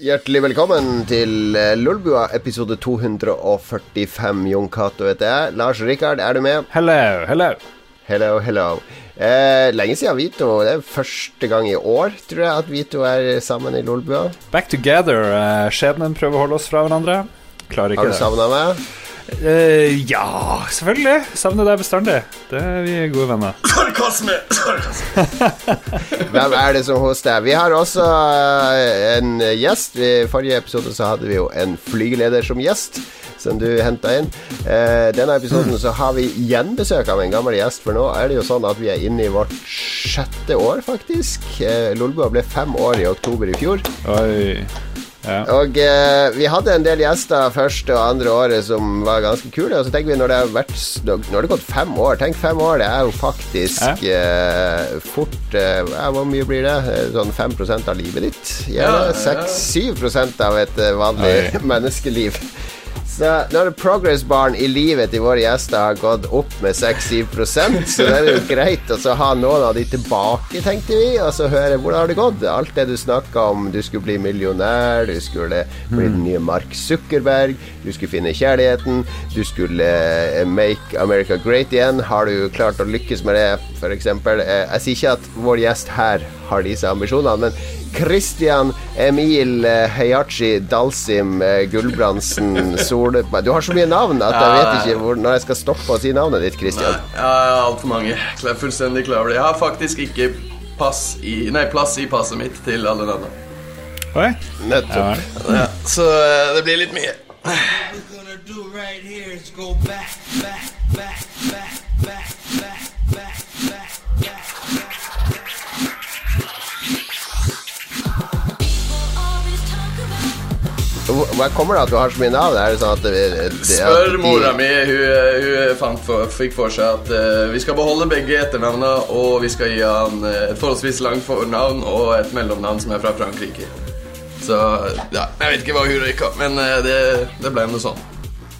Hjertelig velkommen til eh, Lolbua, episode 245. Jon Cato heter jeg. Lars Rikard, er du med? Hello, hello. Hello, hello. Eh, lenge siden Vito. Det er første gang i år, tror jeg, at Vito er sammen i Lolbua. Back together. Uh, skjebnen prøver å holde oss fra hverandre. Klarer ikke Har du det. savna meg? Eh, ja, selvfølgelig. Savner deg bestandig. Det er vi gode venner. Sarkasme! Hvem er det som hoster? Vi har også eh, en gjest. I forrige episode så hadde vi jo en flygeleder som gjest. Som du henta inn. Uh, denne episoden så har vi igjen besøk av en gammel gjest, for nå er det jo sånn at vi er inne i vårt sjette år, faktisk. Uh, Lolbua ble fem år i oktober i fjor. Oi. Ja. Og eh, vi hadde en del gjester første og andre året som var ganske kule. Og så tenker vi når det har vært Nå har det gått fem år. Tenk fem år, det er jo faktisk eh, fort eh, Hvor mye blir det? Eh, Sånn 5 av livet ditt? Gjerne Ja, ja. 6-7 av et eh, vanlig menneskeliv. Så når det progress barn i livet til våre gjester har gått opp med 6-7 så det er jo greit å ha noen av de tilbake, tenkte vi, og så høre hvordan har det gått. Alt det du snakka om, du skulle bli millionær, du skulle bli den nye Mark Zuckerberg, du skulle finne kjærligheten, du skulle eh, make America great igjen. Har du klart å lykkes med det, f.eks.? Jeg sier ikke at vår gjest her har disse ambisjonene, men Christian Emil Heiachi Hayachi Dalsim eh, Gulbrandsen Solberg Du har så mye navn at jeg vet ikke hvor, når jeg skal stoppe å si navnet ditt, Christian. Ja, jeg har altfor mange. Jeg er fullstendig klar over det. Jeg har faktisk ikke pass i, nei, plass i passet mitt til alle navnene. Oi. Nettopp. Ja, så eh, det blir litt mye. right back, back, back, back, back, back, Hvor kommer det at du har så mye navn? Er det sånn at det, det, det, Spør de- mora mi. Hun, hun for, fikk for seg at uh, vi skal beholde begge etternavnene, og vi skal gi han eh, et forholdsvis langt fornavn og et mellomnavn som er fra Frankrike. Så ja, jeg vet ikke hva hun røyka, men uh, det, det ble noe sånn.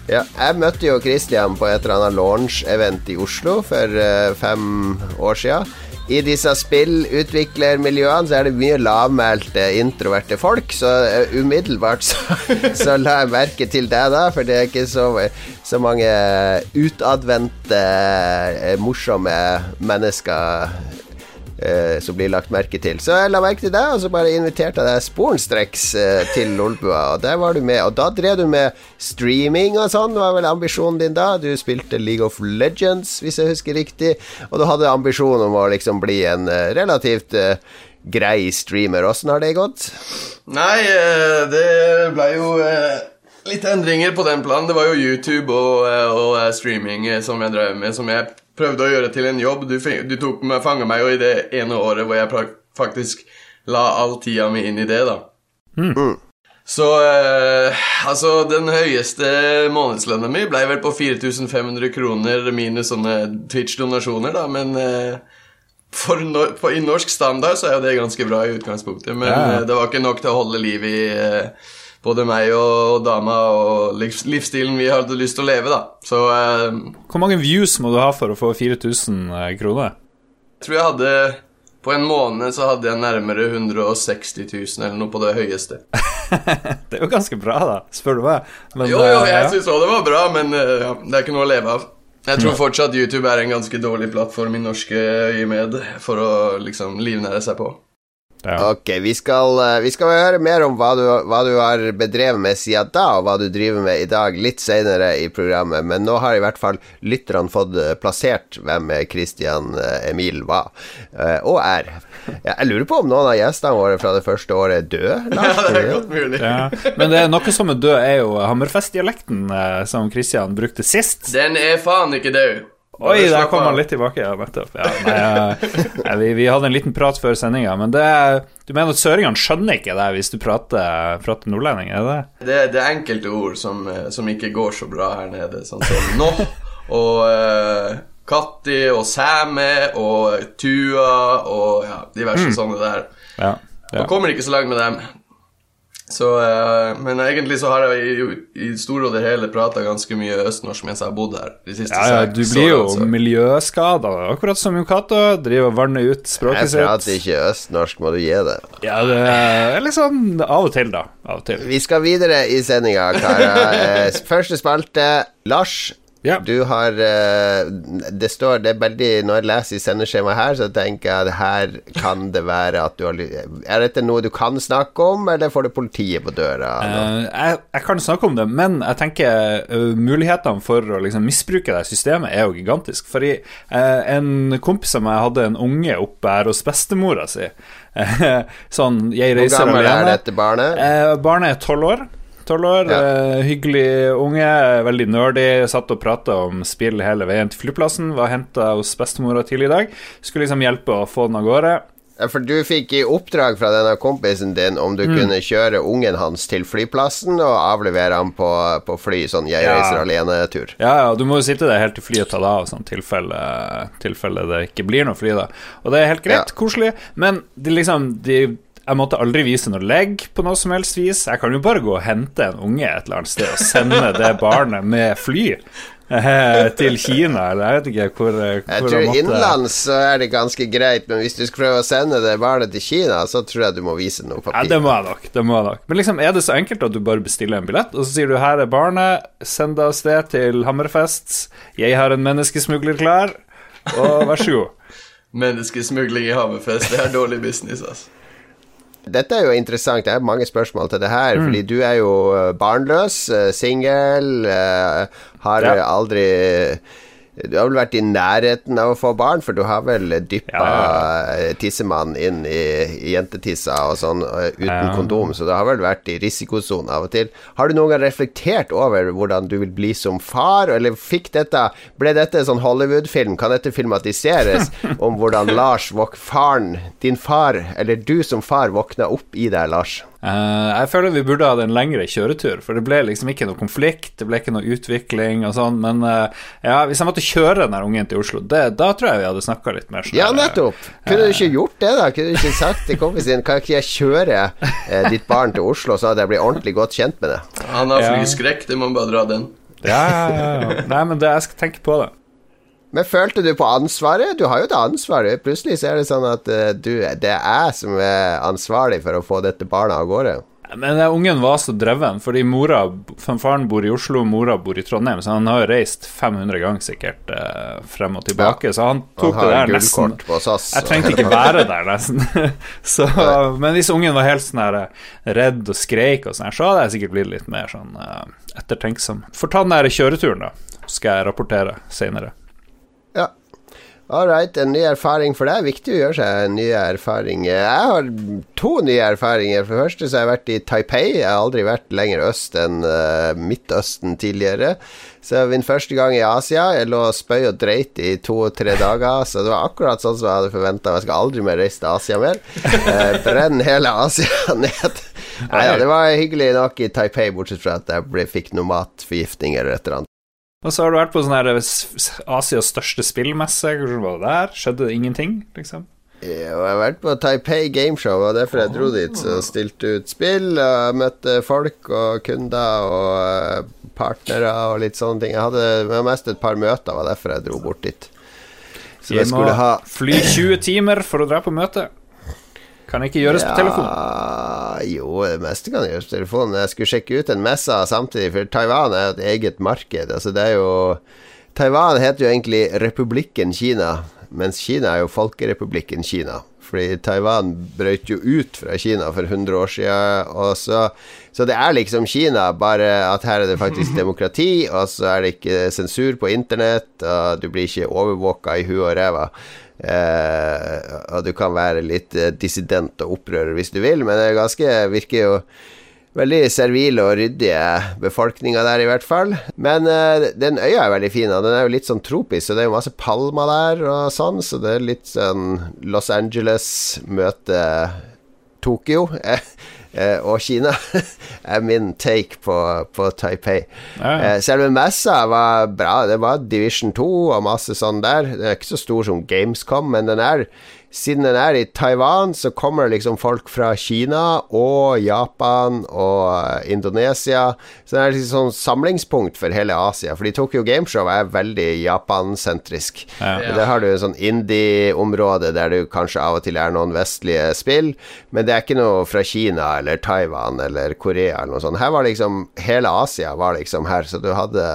Ja, jeg møtte jo Christian på et eller annet launch-event i Oslo for uh, fem år siden. I disse spillutviklermiljøene så er det mye lavmælte, introverte folk, så eh, umiddelbart så, så la jeg merke til deg da, for det er ikke så, så mange utadvendte, eh, morsomme mennesker eh, som blir lagt merke til. Så jeg la merke til deg, og så bare inviterte jeg deg sporenstreks eh, til Lolbua, og der var du med. Og da drev du med streaming og sånn, var vel ambisjonen din da? Du spilte League of Legends, hvis jeg husker riktig, og du hadde ambisjon om å liksom bli en eh, relativt eh, grei streamer. Åssen har det gått? Nei, eh, det ble jo eh, litt endringer på den planen. Det var jo YouTube og, og streaming som jeg drev med, som jeg prøvde å gjøre til en jobb. Du, du tok meg, fanga meg jo i det ene året hvor jeg pra- faktisk la all tida mi inn i det, da. Så eh, altså, den høyeste månedslønna mi ble vel på 4500 kroner minus sånne Twitch-donasjoner, da, men eh, for no på, I norsk standard så er jo det ganske bra i utgangspunktet, men ja. eh, det var ikke nok til å holde liv i eh, både meg og, dama og livs livsstilen vi hadde lyst til å leve, da. Så eh, Hvor mange views må du ha for å få 4000 kroner? jeg tror jeg hadde På en måned så hadde jeg nærmere 160 000 eller noe på det høyeste. Det er jo ganske bra, da, spør du meg. Men, Jo, jo, eh, jeg ja. syns òg det var bra, men eh, ja, det er ikke noe å leve av. Jeg tror fortsatt YouTube er en ganske dårlig plattform i norske øyemed for å liksom livnære seg på. Ja. Ok, vi skal, eh, vi skal høre mer om hva du, hva du har bedrevet med siden da, og hva du driver med i dag, litt senere i programmet. Men nå har i hvert fall lytterne fått eh, plassert hvem eh, Christian Emil var, eh, og er. Ja, jeg lurer på om noen av gjestene våre fra det første året er døde? Ja, det er godt mulig. Ja. Men det er noe som er død, er jo Hammerfest-dialekten som Christian brukte sist. Den er faen ikke død. Oi, der kom han litt tilbake. Ja, nettopp. Ja, nei, nei, vi, vi hadde en liten prat før sendinga, men det Du mener at søringene skjønner ikke det hvis du prater, prater nordlending, er det det? Det, det er enkelte ord som, eh, som ikke går så bra her nede, sånn som nå og uh, Katti og Sæme og Tua og ja, diverse sånne der. Ja. ja. Man kommer ikke så langt med dem. Så, eh, men egentlig så har jeg i, i store og det hele prata ganske mye østnorsk mens jeg har bodd her. De siste Ja, ja, du blir jo årene, miljøskada, akkurat som Jon Driver og vanner ut Jeg prater sitt. ikke østnorsk, må du gi det. Ja, det er liksom av og til, da. Av og til. Vi skal videre i sendinga, karer. Eh, Første spalte. Lars, Ja. du har eh, Det står Det er veldig Når jeg leser i sendeskjemaet her, så tenker jeg at her kan det være at du har Er dette noe du kan snakke om, eller får du politiet på døra? Eh, jeg, jeg kan snakke om det, men jeg tenker uh, mulighetene for å liksom, misbruke det systemet er jo gigantisk. Fordi uh, en kompis av meg hadde en unge oppe her hos bestemora si. Sånn Jeg Hvor gammel gammel er dette barnet? Barnet er tolv år. 12 år, Ja. eh, hyggelig unge, veldig nerdy. Satt og prata om spill hele veien til flyplassen. Var henta hos bestemora tidlig i dag. Skulle liksom hjelpe å få den av gårde. Ja, For du fikk i oppdrag fra denne kompisen din om Mm. du kunne kjøre ungen hans til flyplassen og avlevere ham på, på fly, sånn 'jeg Ja. reiser alene'-tur. Ja, ja, du må jo sitte der helt til flyet tar av, sånn tilfelle, tilfelle det ikke blir noe fly, da. Og det er helt greit, Ja. koselig, men det liksom de, Jeg måtte aldri vise noe legg på noe som helst vis. Jeg kan jo bare gå og hente en unge et eller annet sted og sende det barnet med fly eh, til Kina, eller jeg vet ikke hvor, Jeg hvor tror måtte- innenlands så er det ganske greit, men hvis du skal prøve å sende det barnet til Kina, så tror jeg du må vise noe Ja, det må jeg nok. det må jeg nok Men liksom, er det så enkelt at du bare bestiller en billett, og så sier du 'her er barnet, send det av sted til Hammerfest', 'jeg har en menneskesmugler klar', og vær så god. Menneskesmugling i Hammerfest, det er dårlig business, altså. Dette er jo interessant. Jeg har mange spørsmål til det her. Mm. Fordi du er jo eh, barnløs, eh, singel, eh, har Ja. aldri Du har vel vært i nærheten av å få barn, for du har vel dyppa Ja, tissemann inn i, jentetissa og sånn uten Ja. kondom, så du har vel vært i risikosonen av og til. Har du noen gang reflektert over hvordan du vil bli som far, eller fikk dette Ble dette en sånn Hollywood-film? Kan dette filmatiseres om hvordan Lars faren, din far, eller du som far, våkna opp i deg, Lars? Eh, jeg føler vi burde hatt en lengre kjøretur, for det ble liksom ikke noe konflikt, det ble ikke noe utvikling og sånn, men uh, ja, hvis jeg måtte kjøre den ungen til Oslo, det, da tror jeg vi hadde snakka litt mer sånn Ja, nettopp! Kunne du ikke gjort det, da? Kunne du ikke sagt til kompisen din Kan ikke jeg kjøre eh, ditt barn til Oslo, så hadde jeg blitt ordentlig godt kjent med det? Han har Ja. flyskrekk, det må bare dra den. Ja, ja, ja, ja. Nei, men det, jeg skal tenke på det. Men følte du på ansvaret? Du har jo det ansvaret. Plutselig så er det sånn at uh, du, det er jeg som er ansvarlig for å få dette barna av gårde. Men den ungen var så dreven, fordi mora, faren bor i Oslo, mora bor i Trondheim, så han har jo reist 500 ganger sikkert uh, frem og tilbake, så han Han tok det der nesten SAS. Jeg trengte ikke være der, nesten. Så, men hvis ungen var helt sånn her eh, redd og skreik og sånn så hadde jeg sikkert blitt litt mer sånn uh, ettertenksom. Får ta den der kjøreturen, da. Skal jeg rapportere seinere. All right, en ny erfaring for deg. Viktig å gjøre seg nye erfaringer. Jeg har to nye erfaringer. For det første så har jeg vært i Taipei. Jeg har aldri vært lenger øst enn uh, Midtøsten tidligere. Så min første gang i Asia. Jeg lå spøy og dreit i to-tre dager. Så det var akkurat sånn som jeg hadde forventa. Jeg skal aldri mer reise til Asia mer. Uh, brenn hele Asia ned. Nei ja, det var hyggelig nok i Taipei, bortsett fra at jeg ble, fikk noe matforgiftning eller et eller annet. Og så har du vært på sånn her eh, Asias største spillmesse. Hvordan var det der? Skjedde det ingenting, liksom? Ja, jeg har vært på Taipei Gameshow, og derfor jeg dro dit. Så stilte ut spill, og møtte folk og kunder og eh, partnere og litt sånne ting. Jeg hadde mest et par møter, var derfor jeg dro bort dit. Så jeg jeg må skulle ha fly 20 timer for å dra på møte. Kan ikke gjøres på telefon. Jo, det meste kan gjøres på telefon. Jeg skulle sjekke ut en messe samtidig, for Taiwan er jo et eget marked. Altså, det er jo Taiwan heter jo egentlig Republikken Kina, mens Kina er jo Folkerepublikken Kina. Fordi Taiwan brøt jo ut fra Kina for 100 år siden, så Så det er liksom Kina, bare at her er det faktisk demokrati, og så er det ikke sensur på internett, og du blir ikke overvåka i huet og ræva. Eh, og du kan være litt eh, dissident og opprører hvis du vil, men det ganske virker jo veldig servile og ryddige befolkninga der, i hvert fall. Men eh, den øya er veldig fin, og den er jo litt sånn tropisk, så det er jo masse palmer der og sånn, så det er litt sånn Los Angeles møte Tokyo. Eh, og Kina er min take på, på Taipei. Ja. Eh, selve messa var bra. Det var Division 2 og masse sånn der. Den er ikke så stor som Gamescom, men den er siden den er i Taiwan, så kommer det liksom folk fra Kina og Japan og eh, Indonesia. Så det er liksom sånn samlingspunkt for hele Asia. Fordi Tokyo Gameshow er veldig japansentrisk. Ja. Ja. Der har du en sånn indie-område der du kanskje av og til er noen vestlige spill, men det er ikke noe fra Kina eller Taiwan eller Korea eller noe sånt. Her var liksom Hele Asia var liksom her, så du hadde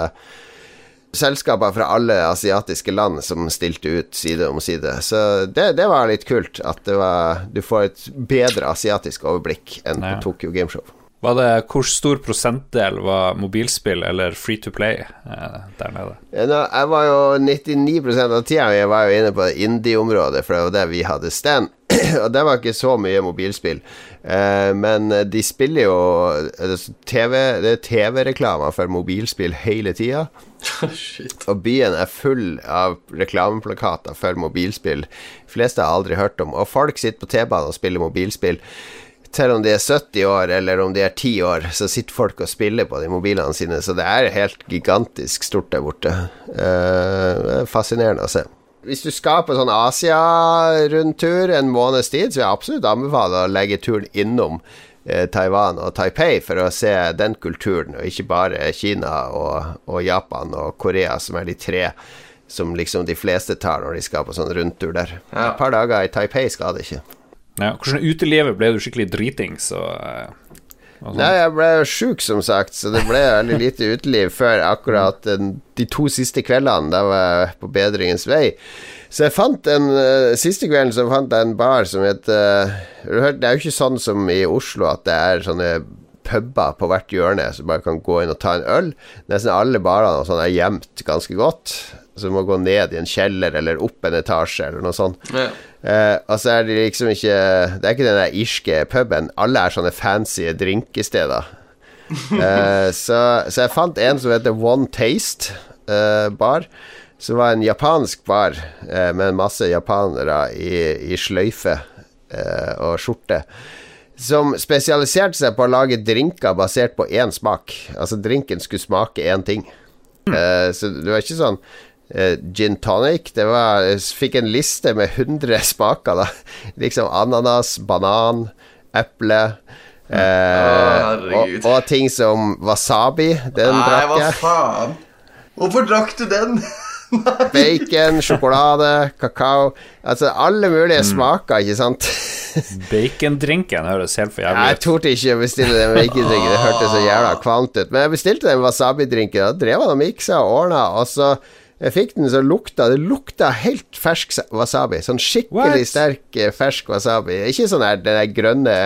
selskaper fra alle asiatiske land som stilte ut side om side. Så det, det var litt kult at det var, du får et bedre asiatisk overblikk enn Ja. på Tokyo Gameshow. Var det Hvor stor prosentdel var mobilspill eller free to play eh, der nede? Jeg var jo 99% av tida jeg var jo inne på indie-området, for det var der vi hadde stand. Og det var ikke så mye mobilspill. Eh, men de spiller jo eh, TV, Det er TV-reklamer for mobilspill hele tida. Og byen er full av reklameplakater for mobilspill. De fleste har aldri hørt om. Og folk sitter på T-banen og spiller mobilspill. Selv om de er 70 år, eller om de er 10 år, så sitter folk og spiller på de mobilene sine. Så det er helt gigantisk stort der borte. Eh, er fascinerende å se. Hvis du skal på sånn Asia-rundtur en måneds tid, så vil jeg absolutt anbefale å legge turen innom eh, Taiwan og Taipei for å se den kulturen, og ikke bare Kina og, og Japan og Korea, som er de tre som liksom de fleste tar når de skal på sånn rundtur der. Ja. Et par dager i Taipei skal det ikke. Ja, hvordan utelivet ble du skikkelig driting, så eh? Nei, jeg ble sjuk, som sagt, så det ble veldig lite uteliv før akkurat den, de to siste kveldene. Da var jeg på bedringens vei. Så jeg fant en eh, Siste kvelden så fant jeg en bar som het eh, Det er jo ikke sånn som i Oslo at det er sånne puber på hvert hjørne så du bare kan gå inn og ta en øl. Nesten alle barene og sånn er gjemt ganske godt. Så du må gå ned i en kjeller eller opp en etasje eller noe sånt. Ja. Eh, så er det liksom ikke Det er ikke den der irske puben. Alle er sånne fancy drinkesteder. Eh, så, så jeg fant en som heter One Taste eh, bar. Som var en japansk bar eh, med masse japanere i, i sløyfe eh, og skjorte. Som spesialiserte seg på å lage drinker basert på én smak. Altså drinken skulle smake én ting. Eh, så det var ikke sånn gin tonic. Det var Jeg fikk en liste med 100 smaker, da. Liksom ananas, banan, eple. Eh, og, og ting som wasabi. Den Nei, drakk hva faen? Hvorfor drakk du den? Bacon, sjokolade, kakao. Altså alle mulige Mm. smaker, ikke sant? Bacondrinken høres helt for jævlig ut. Jeg torde ikke å bestille den bacondrinken, det hørtes så jævla kvalmt ut. Men jeg bestilte den wasabi-drinken, og drev han og miksa og ordna, og så jeg fikk den så lukta Det lukta helt fersk wasabi. Sånn skikkelig What? sterk eh, fersk wasabi. Ikke sånn her den der grønne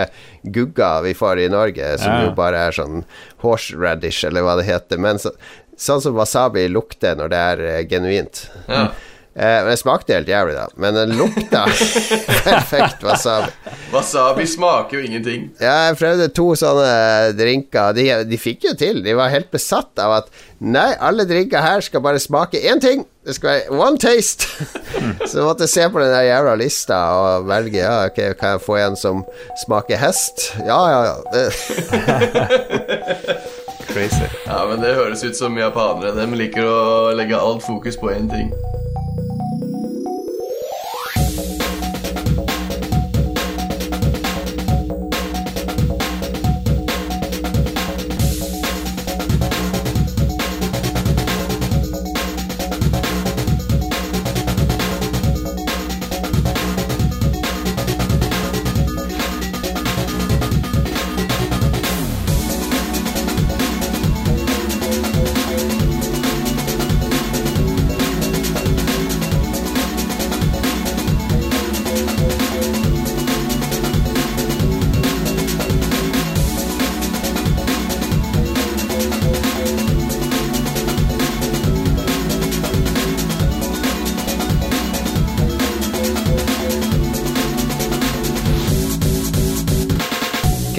gugga vi får i Norge, som Ja. jo bare er sånn horseradish, eller hva det heter. Men så, sånn som wasabi lukter når det er eh, genuint. Ja. Eh, det smakte helt jævlig, da. Men den lukta perfekt wasabi. Wasabi smaker jo ingenting. Ja, jeg prøvde to sånne drinker. De, de fikk jo til. De var helt besatt av at nei, alle drinker her skal bare smake én ting. Det skal være one taste. Så jeg måtte se på den der jævla lista og velge. Ja, ok, kan jeg få en som smaker hest? Ja, ja, ja. Crazy. Ja, men det høres ut som japanere. De liker å legge alt fokus på én ting.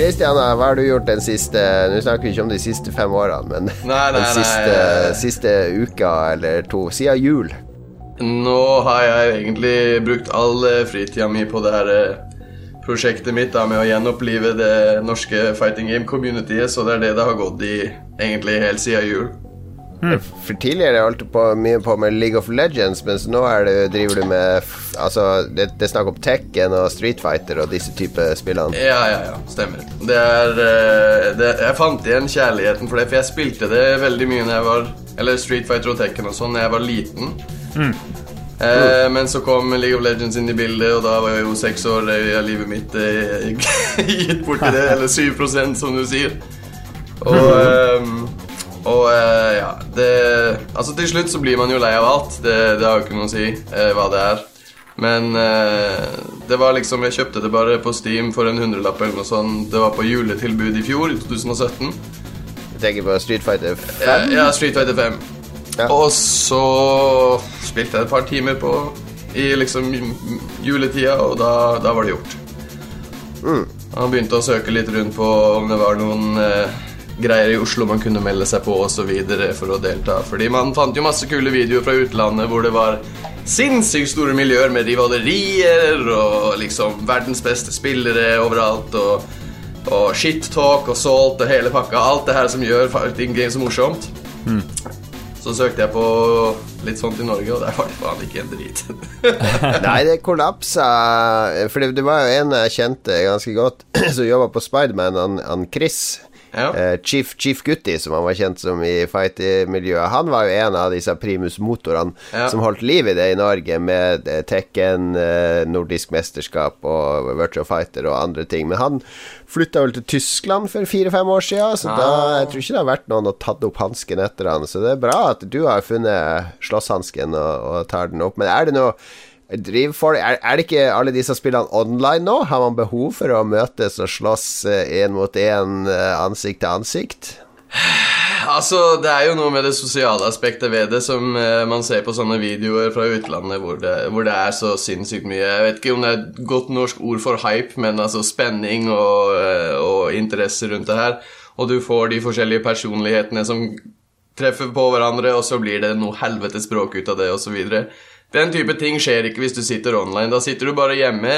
Kristiana, hva har du gjort den siste Nå snakker vi ikke om de siste fem årene, men Nei, nei, den siste, nei. siste uka eller to. Siden jul. Nå har jeg egentlig brukt all eh, fritida mi på det her eh, prosjektet mitt da, med å gjenopplive det norske fighting game-communityet, så det er det det har gått i egentlig helt siden jul. For tidligere holdt du på mye på med League of Legends, mens nå er det, driver du med Altså, det, det er snakk om Tekken og Street Fighter og disse type spillene. Ja, ja, ja, stemmer. Det er eh, det, Jeg fant igjen kjærligheten for det, for jeg spilte det veldig mye når jeg var Eller Street Fighter og Tekken og sånn når jeg var liten. Eh, men så kom League of Legends inn i bildet, og da var jeg jo seks år eh, av livet mitt eh, gitt bort til det. Eller 7% som du sier. Og, ehm, og eh, ja det, Altså Til slutt så blir man jo lei av alt. Det, det har jo ikke noe å si eh, hva det er. Men eh, det var liksom Jeg kjøpte det bare på Steam for en hundrelapp eller noe sånt. Det var på juletilbud i fjor, i 2017. Jeg tenker på Street Fighter 5. Ja, ja Street Fighter 5. Ja. Og så spilte jeg et par timer på i liksom juletida, og da, da var det gjort. Han begynte å søke litt rundt på om det var noen eh, greier i Oslo man kunne melde seg på osv. for å delta. Fordi man fant jo masse kule videoer fra utlandet hvor det var sinnssykt store miljøer med rivalerier og liksom verdens beste spillere overalt. og og shit-talk og salt og hele pakka. Alt det her som gjør fighting games morsomt. Så søkte jeg på litt sånt i Norge, og der var det faen ikke en drit. Nei, det kollapsa For det, det var jo en jeg kjente ganske godt, som jobba på Spiderman, han, han Chris. Ja. Eh, Chief, Chief Gutti, som han var kjent som i fight-miljøet, han var jo en av disse primus-motorene Ja. som holdt liv i det i Norge, med eh, Tekken, eh, nordisk mesterskap og Virtual Fighter og andre ting. Men han flytta vel til Tyskland for fire-fem år siden, så da, Ah. jeg tror ikke det har vært noen og tatt opp hansken etter han. Så det er bra at du har funnet slåsshansken og, og tar den opp. Men er det noe Driver er, er det ikke alle disse spillene online nå? Har man behov for å møtes og slåss én mot én, ansikt til ansikt? Altså, Det er jo noe med det sosiale aspektet ved det som eh, man ser på sånne videoer fra utlandet hvor det, hvor det er så sinnssykt mye Jeg vet ikke om det er et godt norsk ord for hype, men altså spenning og, eh, og interesse rundt det her. Og du får de forskjellige personlighetene som treffer på hverandre, og så blir det noe helvetes språk ut av det, osv. Den type ting skjer ikke hvis du sitter online. Da sitter du bare hjemme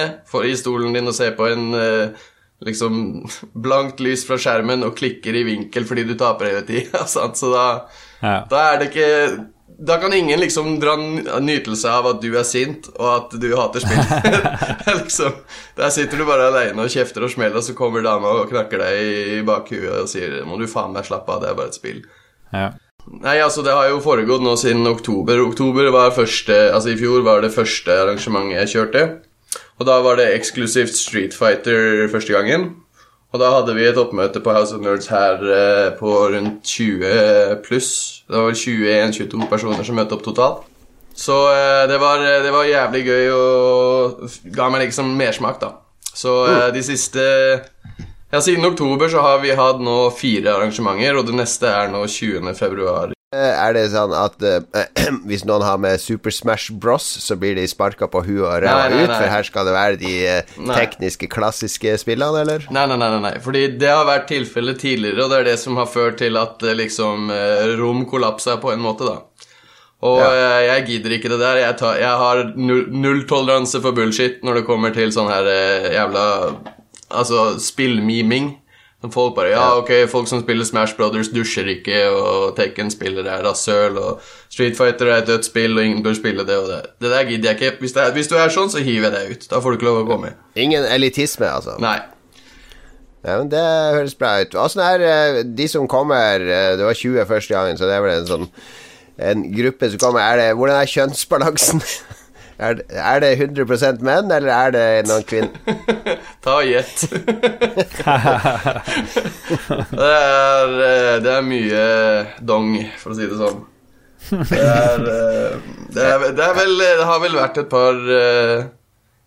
i stolen din og ser på en eh, liksom blankt lys fra skjermen og klikker i vinkel fordi du taper hele tida. Så da, Ja. da er det ikke Da kan ingen liksom dra nytelse av at du er sint, og at du hater spill. Liksom, der sitter du bare aleine og kjefter og smeller, og så kommer dama og knakker deg i bakhuet og sier 'Må du faen meg slappe av, det er bare et spill'. Ja. Nei, altså det har jo foregått nå siden oktober. Oktober var første, altså i fjor var det første arrangementet jeg kjørte. Og da var det eksklusivt Street Fighter første gangen. Og da hadde vi et oppmøte på House of Nerds her eh, på rundt 20 pluss. Det var vel 21-22 personer som møtte opp totalt. Så eh, det, var, det var jævlig gøy og ga meg liksom mersmak, da. Så eh, de siste Ja, siden oktober så har vi hatt nå fire arrangementer, og det neste er nå 20. februar. Eh, Er det sånn at uh, hvis noen har med Super Smash Bros, så blir de sparka på huet og ræva ut? For her skal det være de eh, Nei. tekniske, klassiske spillene, eller? Nei, nei, nei, nei, nei. Fordi det har vært tilfellet tidligere, og det er det som har ført til at liksom rom kollapsa på en måte, da. Og Ja. jeg gidder ikke det der. Jeg, tar, jeg har null, null toleranse for bullshit når det kommer til sånn her jævla Altså spillmiming. Folk bare Ja, ok, folk som spiller Smash Brothers, dusjer ikke, og Tekken-spillere er rasshøl, og Street Fighter er et dødt spill, og ingen bør spille det og det. Det der gidder jeg ikke. Hvis, er, hvis du er sånn, så hiver jeg deg ut. Da får du ikke lov å komme. Ingen elitisme, altså. Nei. Ja, men Det høres bra ut. Åssen er eh, de som kommer eh, Det var 20 første gangen, så det er vel en sånn En gruppe som kommer. Er det, hvordan er kjønnsbalansen? Er er det 100% menn, eller er det noen kvinner? Ta og gjett. det, er, eh, det er mye dong, for å si det sånn. Det er, eh, det er, det vel Det har vel vært et par uh,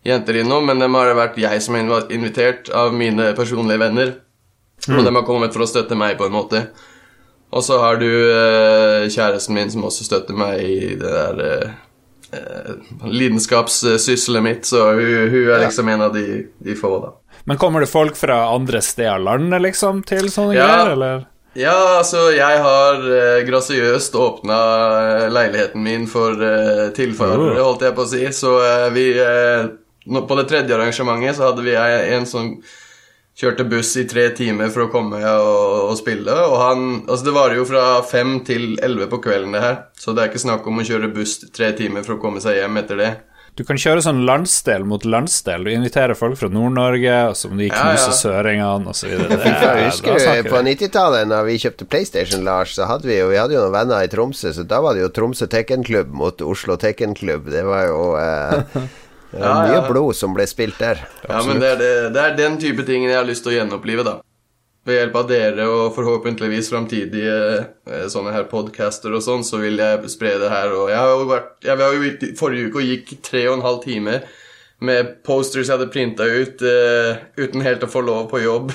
jenter innom, men dem har det vært jeg som har invitert av mine personlige venner. Og dem har kommet for å støtte meg, på en måte. Og så har du uh, kjæresten min som også støtter meg i det der eh, lidenskapssysselet mitt, så hun, hun er liksom en av de, de få, da. Men kommer det folk fra andre steder av landet, liksom, til sånne Ja. greier, eller? Ja, altså, jeg har eh, grasiøst åpna eh, leiligheten min for eh, tilfarere, Oh. holdt jeg på å si. Så eh, vi eh, På det tredje arrangementet så hadde vi en, en sånn Kjørte buss i tre timer for å komme og, og spille. Og han Altså, det varer jo fra fem til elleve på kvelden, det her. Så det er ikke snakk om å kjøre buss tre timer for å komme seg hjem etter det. Du kan kjøre sånn landsdel mot landsdel. Du inviterer folk fra Nord-Norge, og så må de knuse Ja, ja. søringene, osv. Jeg husker du på 90-tallet, da vi kjøpte PlayStation, Lars, så hadde vi jo, vi hadde jo noen venner i Tromsø, så da var det jo Tromsø Tekkenklubb mot Oslo Tekkenklubb. Det var jo eh, det er mye blod som ble spilt der. Ja, men det er, det, det er den type ting jeg har lyst til å gjenopplive, da. Ved hjelp av dere og forhåpentligvis framtidige eh, sånne her podcaster og sånn, så vil jeg spre det her. Og jeg har jo vært Jeg var jo i forrige uke og gikk tre og en halv time med posters jeg hadde printa ut uh, uten helt å få lov på jobb.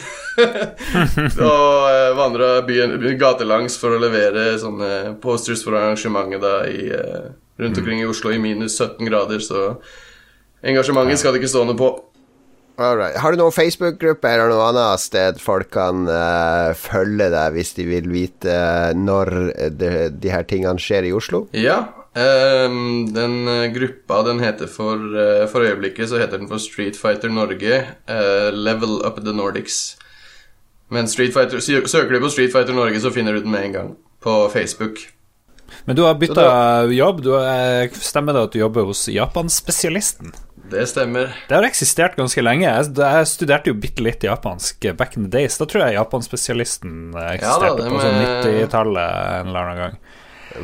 og uh, vandra byen gatelangs for å levere sånne posters for arrangementet da i, uh, rundt omkring i Oslo i minus 17 grader, så engasjementet skal det ikke stå noe på. Alright. Har du noen Facebook-gruppe eller noe annet sted folk kan uh, følge deg hvis de vil vite uh, når de, de her tingene skjer i Oslo? Ja. Um, den eh, gruppa den heter for uh, For øyeblikket så heter den for Street Fighter Norge. eh, Level Up the Nordics. Men Street Fighter, søker du på Street Fighter Norge, så finner du den med en gang. På Facebook. Men du har bytta jobb. Du eh, stemmer det at du jobber hos Japanspesialisten? Det stemmer. Det har eksistert ganske lenge. Jeg, studerte jo bitte litt japansk back in the days. Da tror jeg Japanspesialisten eksisterte Ja da, på sånn med- 90-tallet en eller annen gang.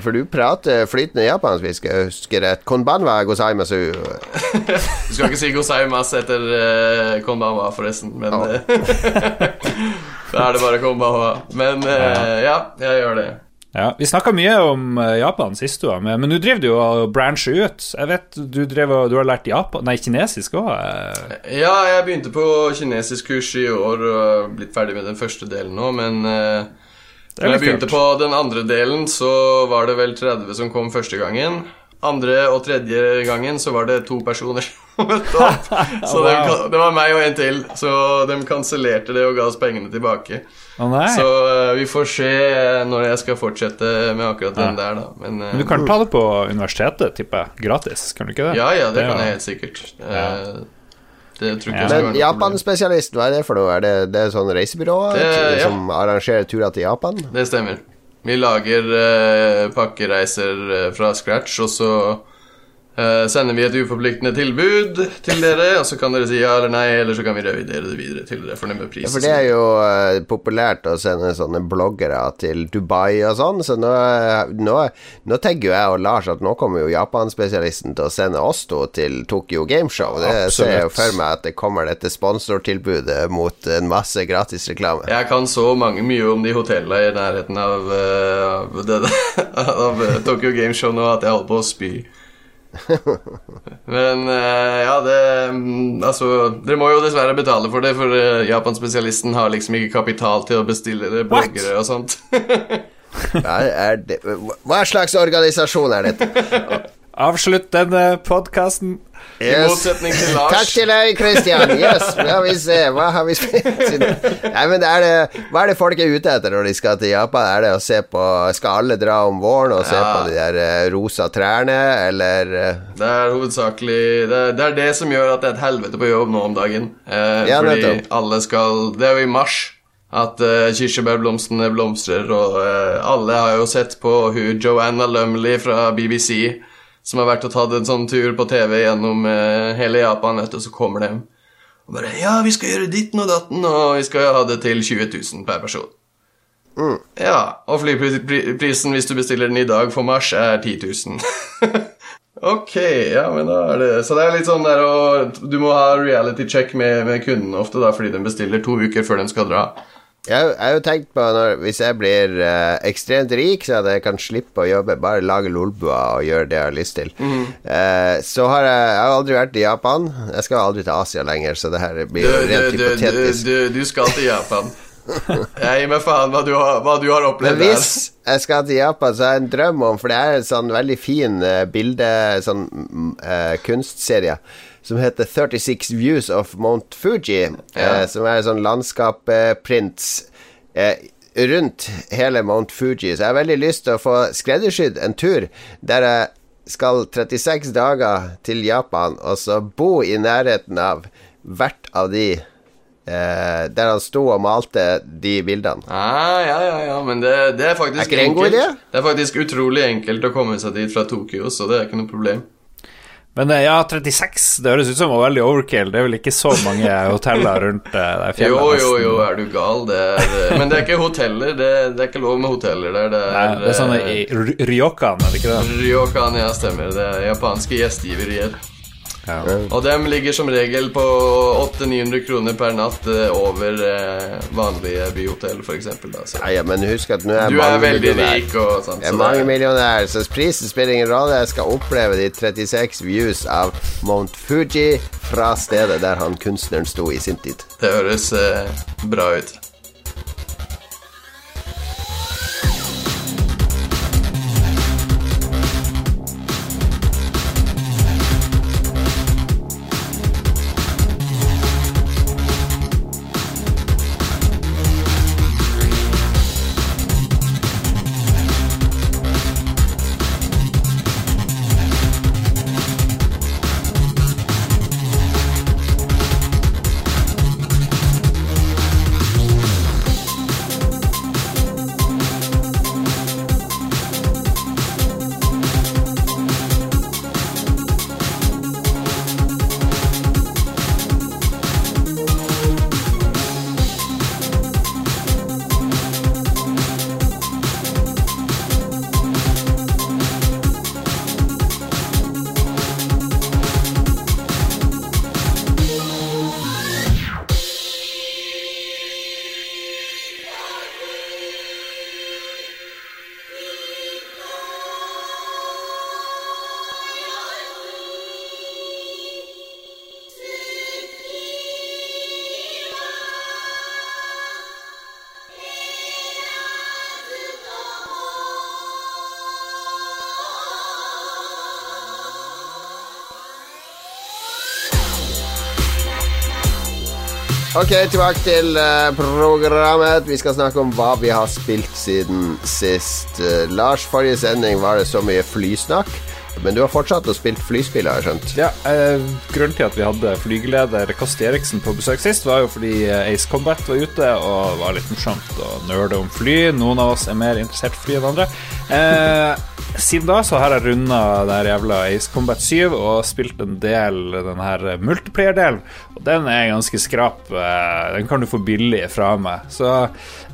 For du prater flytende japansk, hvis jeg husker rett. Konbanwa gozaimasu. Du skal ikke si gozaimas etter uh, konbanwa, forresten, men Ja. eh, Da er det bare konbanwa. Men eh, ja, jeg gjør det. Ja, Vi snakka mye om eh, Japan sist du var med, men nå driver du og brancher ut. Jeg vet du, drev, du har lært Japan, nei, kinesisk òg. Ja, jeg begynte på kinesisk kurs i år og er blitt ferdig med den første delen nå, men eh, når jeg begynte på den andre delen, så var det vel 30 som kom første gangen. Andre og tredje gangen så var det to personer som møtte opp. Så Wow. de, det var meg og en til, så de kansellerte det og ga oss pengene tilbake. Oh, nei. Så uh, vi får se når jeg skal fortsette med akkurat den der, da. Men, uh, Men du kan ta det på universitetet, tipper jeg. Gratis, kan du ikke det? Ja, ja, det det kan jo- jeg helt sikkert. Eh, Ja. Det Ja. Men noe hva er det for noe? Er det, det er sånn reisebyrå Det- ja. som arrangerer turer til Japan? Det stemmer. Vi lager eh, pakkereiser eh, fra scratch, og så sender vi et uforpliktende tilbud til dere, og så kan dere si ja eller nei, eller så kan vi revidere det videre til dere for med pris. Ja, for det er jo uh, populært å sende sånne bloggere til Dubai og sånn, så nå, nå, nå tenker jo jeg og Lars at nå kommer jo Japan-spesialisten til å sende oss to til Tokyo Gameshow. Det ser jeg jo Absolutt. for meg at det kommer dette sponsortilbudet mot en masse gratisreklame. Jeg kan så mange, mye om de hotellene i nærheten av, uh, av, det, av eh, Tokyo Game Show nå at jeg holder på å spy. Men eh, ja, det mm, Altså, dere må jo dessverre betale for det, for uh, Japan-spesialisten har liksom ikke kapital til å bestille det, What? bloggere og sånt. Hva, er det, hva slags organisasjon er dette? Avslutt denne podkasten. I motsetning til Lars. Takk til deg, Christian. Yes, la vi se. Hva har vi spilt Nei, men er det, Hva er det folk er ute etter når de skal til Japan? Er det å se på Skal alle dra om våren og se Ja. på de der eh, rosa trærne, eller eh, Det er hovedsakelig det det er det som gjør at det er et helvete på jobb nå om dagen. Eh, Ja, fordi nettopp. alle skal Det er jo i mars at uh, kirsebærblomstene blomstrer, og eh, alle har jo sett på hun Joanna Lumley fra BBC som har vært og tatt en sånn tur på TV gjennom eh, hele Japan, vet du, og så kommer de og bare Ja, vi skal gjøre ditten og datten, og vi skal ha det til 20 000 per person. Ja, og flyprisen hvis du bestiller den i dag for mars, er 10 000. ok, ja, men da er det Så det er litt sånn der å Du må ha reality check med, med kunden ofte, da, fordi de bestiller to uker før de skal dra. Jeg har jo tenkt på når, Hvis jeg blir eh, ekstremt rik, så jeg kan slippe å jobbe, bare lage lolbua og gjøre det jeg har lyst til. Eh, så har jeg, jeg har aldri vært i Japan. Jeg skal aldri til Asia lenger, så det her blir du, rent du, hypotetisk. du, du skal til Japan. Jeg gir meg faen hva du har, hva du har Men opplevd hvis jeg skal til Japan, så har jeg en drøm om For det er en sånn veldig fin eh, bilde Sånn mm, eh, kunstserie som heter 36 Views of Mount Fuji, eh, som er en sånn landskapsprints eh, rundt hele Mount Fuji. Så jeg har veldig lyst til å få skreddersydd en tur der jeg skal 36 dager til Japan, og så bo i nærheten av hvert av de eh, der han sto og malte de bildene. Ah, ja, ja, ja, men det, det er faktisk Er ikke det en god enkelt. idé? Det er faktisk utrolig enkelt å komme seg dit fra Tokyo, så det er ikke noe problem. Men eh, ja, 36, det høres ut som veldig overkill. Det er vel ikke så mange hoteller rundt eh, det fjellet? Jo, jo, jo, er du gal? Det er, men det er ikke hoteller. Det, det er ikke lov med hoteller der. Det Nei, er, det er sånn eh, i Ryokan, er det ikke det? Ryokan, ja, stemmer. Det er japanske gjestgiverier. Ja. Og dem ligger som regel på 800-900 kroner per natt eh, over eh, vanlige byhotell. Nei, ja, men husk at nå er Du er veldig millionær. rik og sånt. Jeg er så mange det, millionær, så prisen spiller ingen rolle. Jeg skal oppleve de 36 views av Mount Fuji fra stedet der han kunstneren sto i sin tid. det høres eh, bra ut. Ok, tilbake til uh, programmet. Vi skal snakke om hva vi har spilt siden sist. Uh, Lars, forrige sending var det så mye flysnakk. Men du har fortsatt å spille flyspill, har jeg skjønt. Ja, eh, Grunnen til at vi hadde flygeleder Kasti Eriksen på besøk sist, var jo fordi eh, Ace Combat var ute, og var litt morsomt å nerde om fly. Noen av oss er mer interessert i fly enn andre. Eh, siden da så har jeg runda der jævla Ace Combat 7 og spilt en del den her multiplayer-delen, og den er ganske skrap. Eh, den kan du få billig fra meg. Så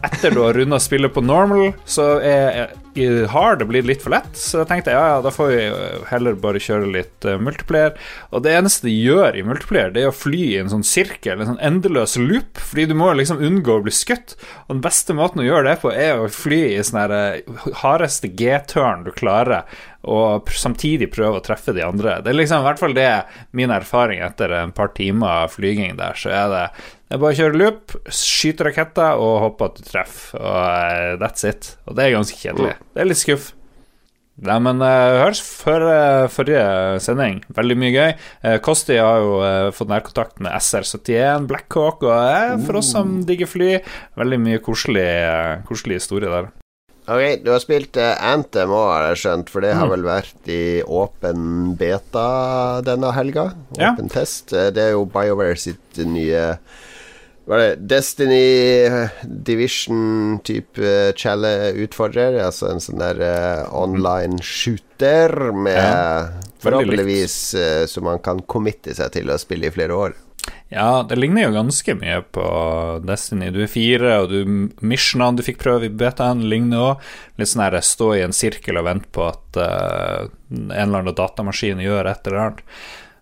etter du har runda spillet på normal, så er i har det blitt litt for lett, så jeg tenkte ja, ja, da får vi eh, heller bare kjøre litt uh, multiplayer. Og det eneste de gjør i multiplayer, det er å fly i en sånn sirkel, en sånn endeløs loop, fordi du må liksom unngå å bli skutt. Og den beste måten å gjøre det på, er å fly i sånn her eh, hardeste G-turn du klarer, og samtidig prøve å treffe de andre. Det er liksom i hvert fall det min erfaring etter en par timer flyging der, så er det er bare å kjøre loop, skyte raketter og håpe at du treffer, og eh, that's it. Og det er ganske kjedelig. Det er litt skuff. Nei, men uh, hørs før uh, forrige sending. Veldig mye gøy. Uh, Kosti har jo uh, fått nærkontakt med SR71, Blackhawk, og eh, for oss som digger fly, veldig mye koselig, uh, koselig historie der. Ok, Du har spilt eh, Anthem òg, har jeg skjønt, for det har vel vært i åpen beta denne helga? Ja. Åpen test. Eh, Det er jo BioWare sitt nye Hva er det? Destiny eh, Division-type challenge-utfordrer. Altså en sånn der uh, online shooter med Ja, Forhåpentligvis uh, som man kan committe seg til å spille i flere år. Ja, det ligner jo ganske mye på Destiny. Du er fire, og du missionene du fikk prøve i betaen, ligner òg. Litt sånn her stå i en sirkel og vente på at uh, en eller annen datamaskin gjør et eller annet.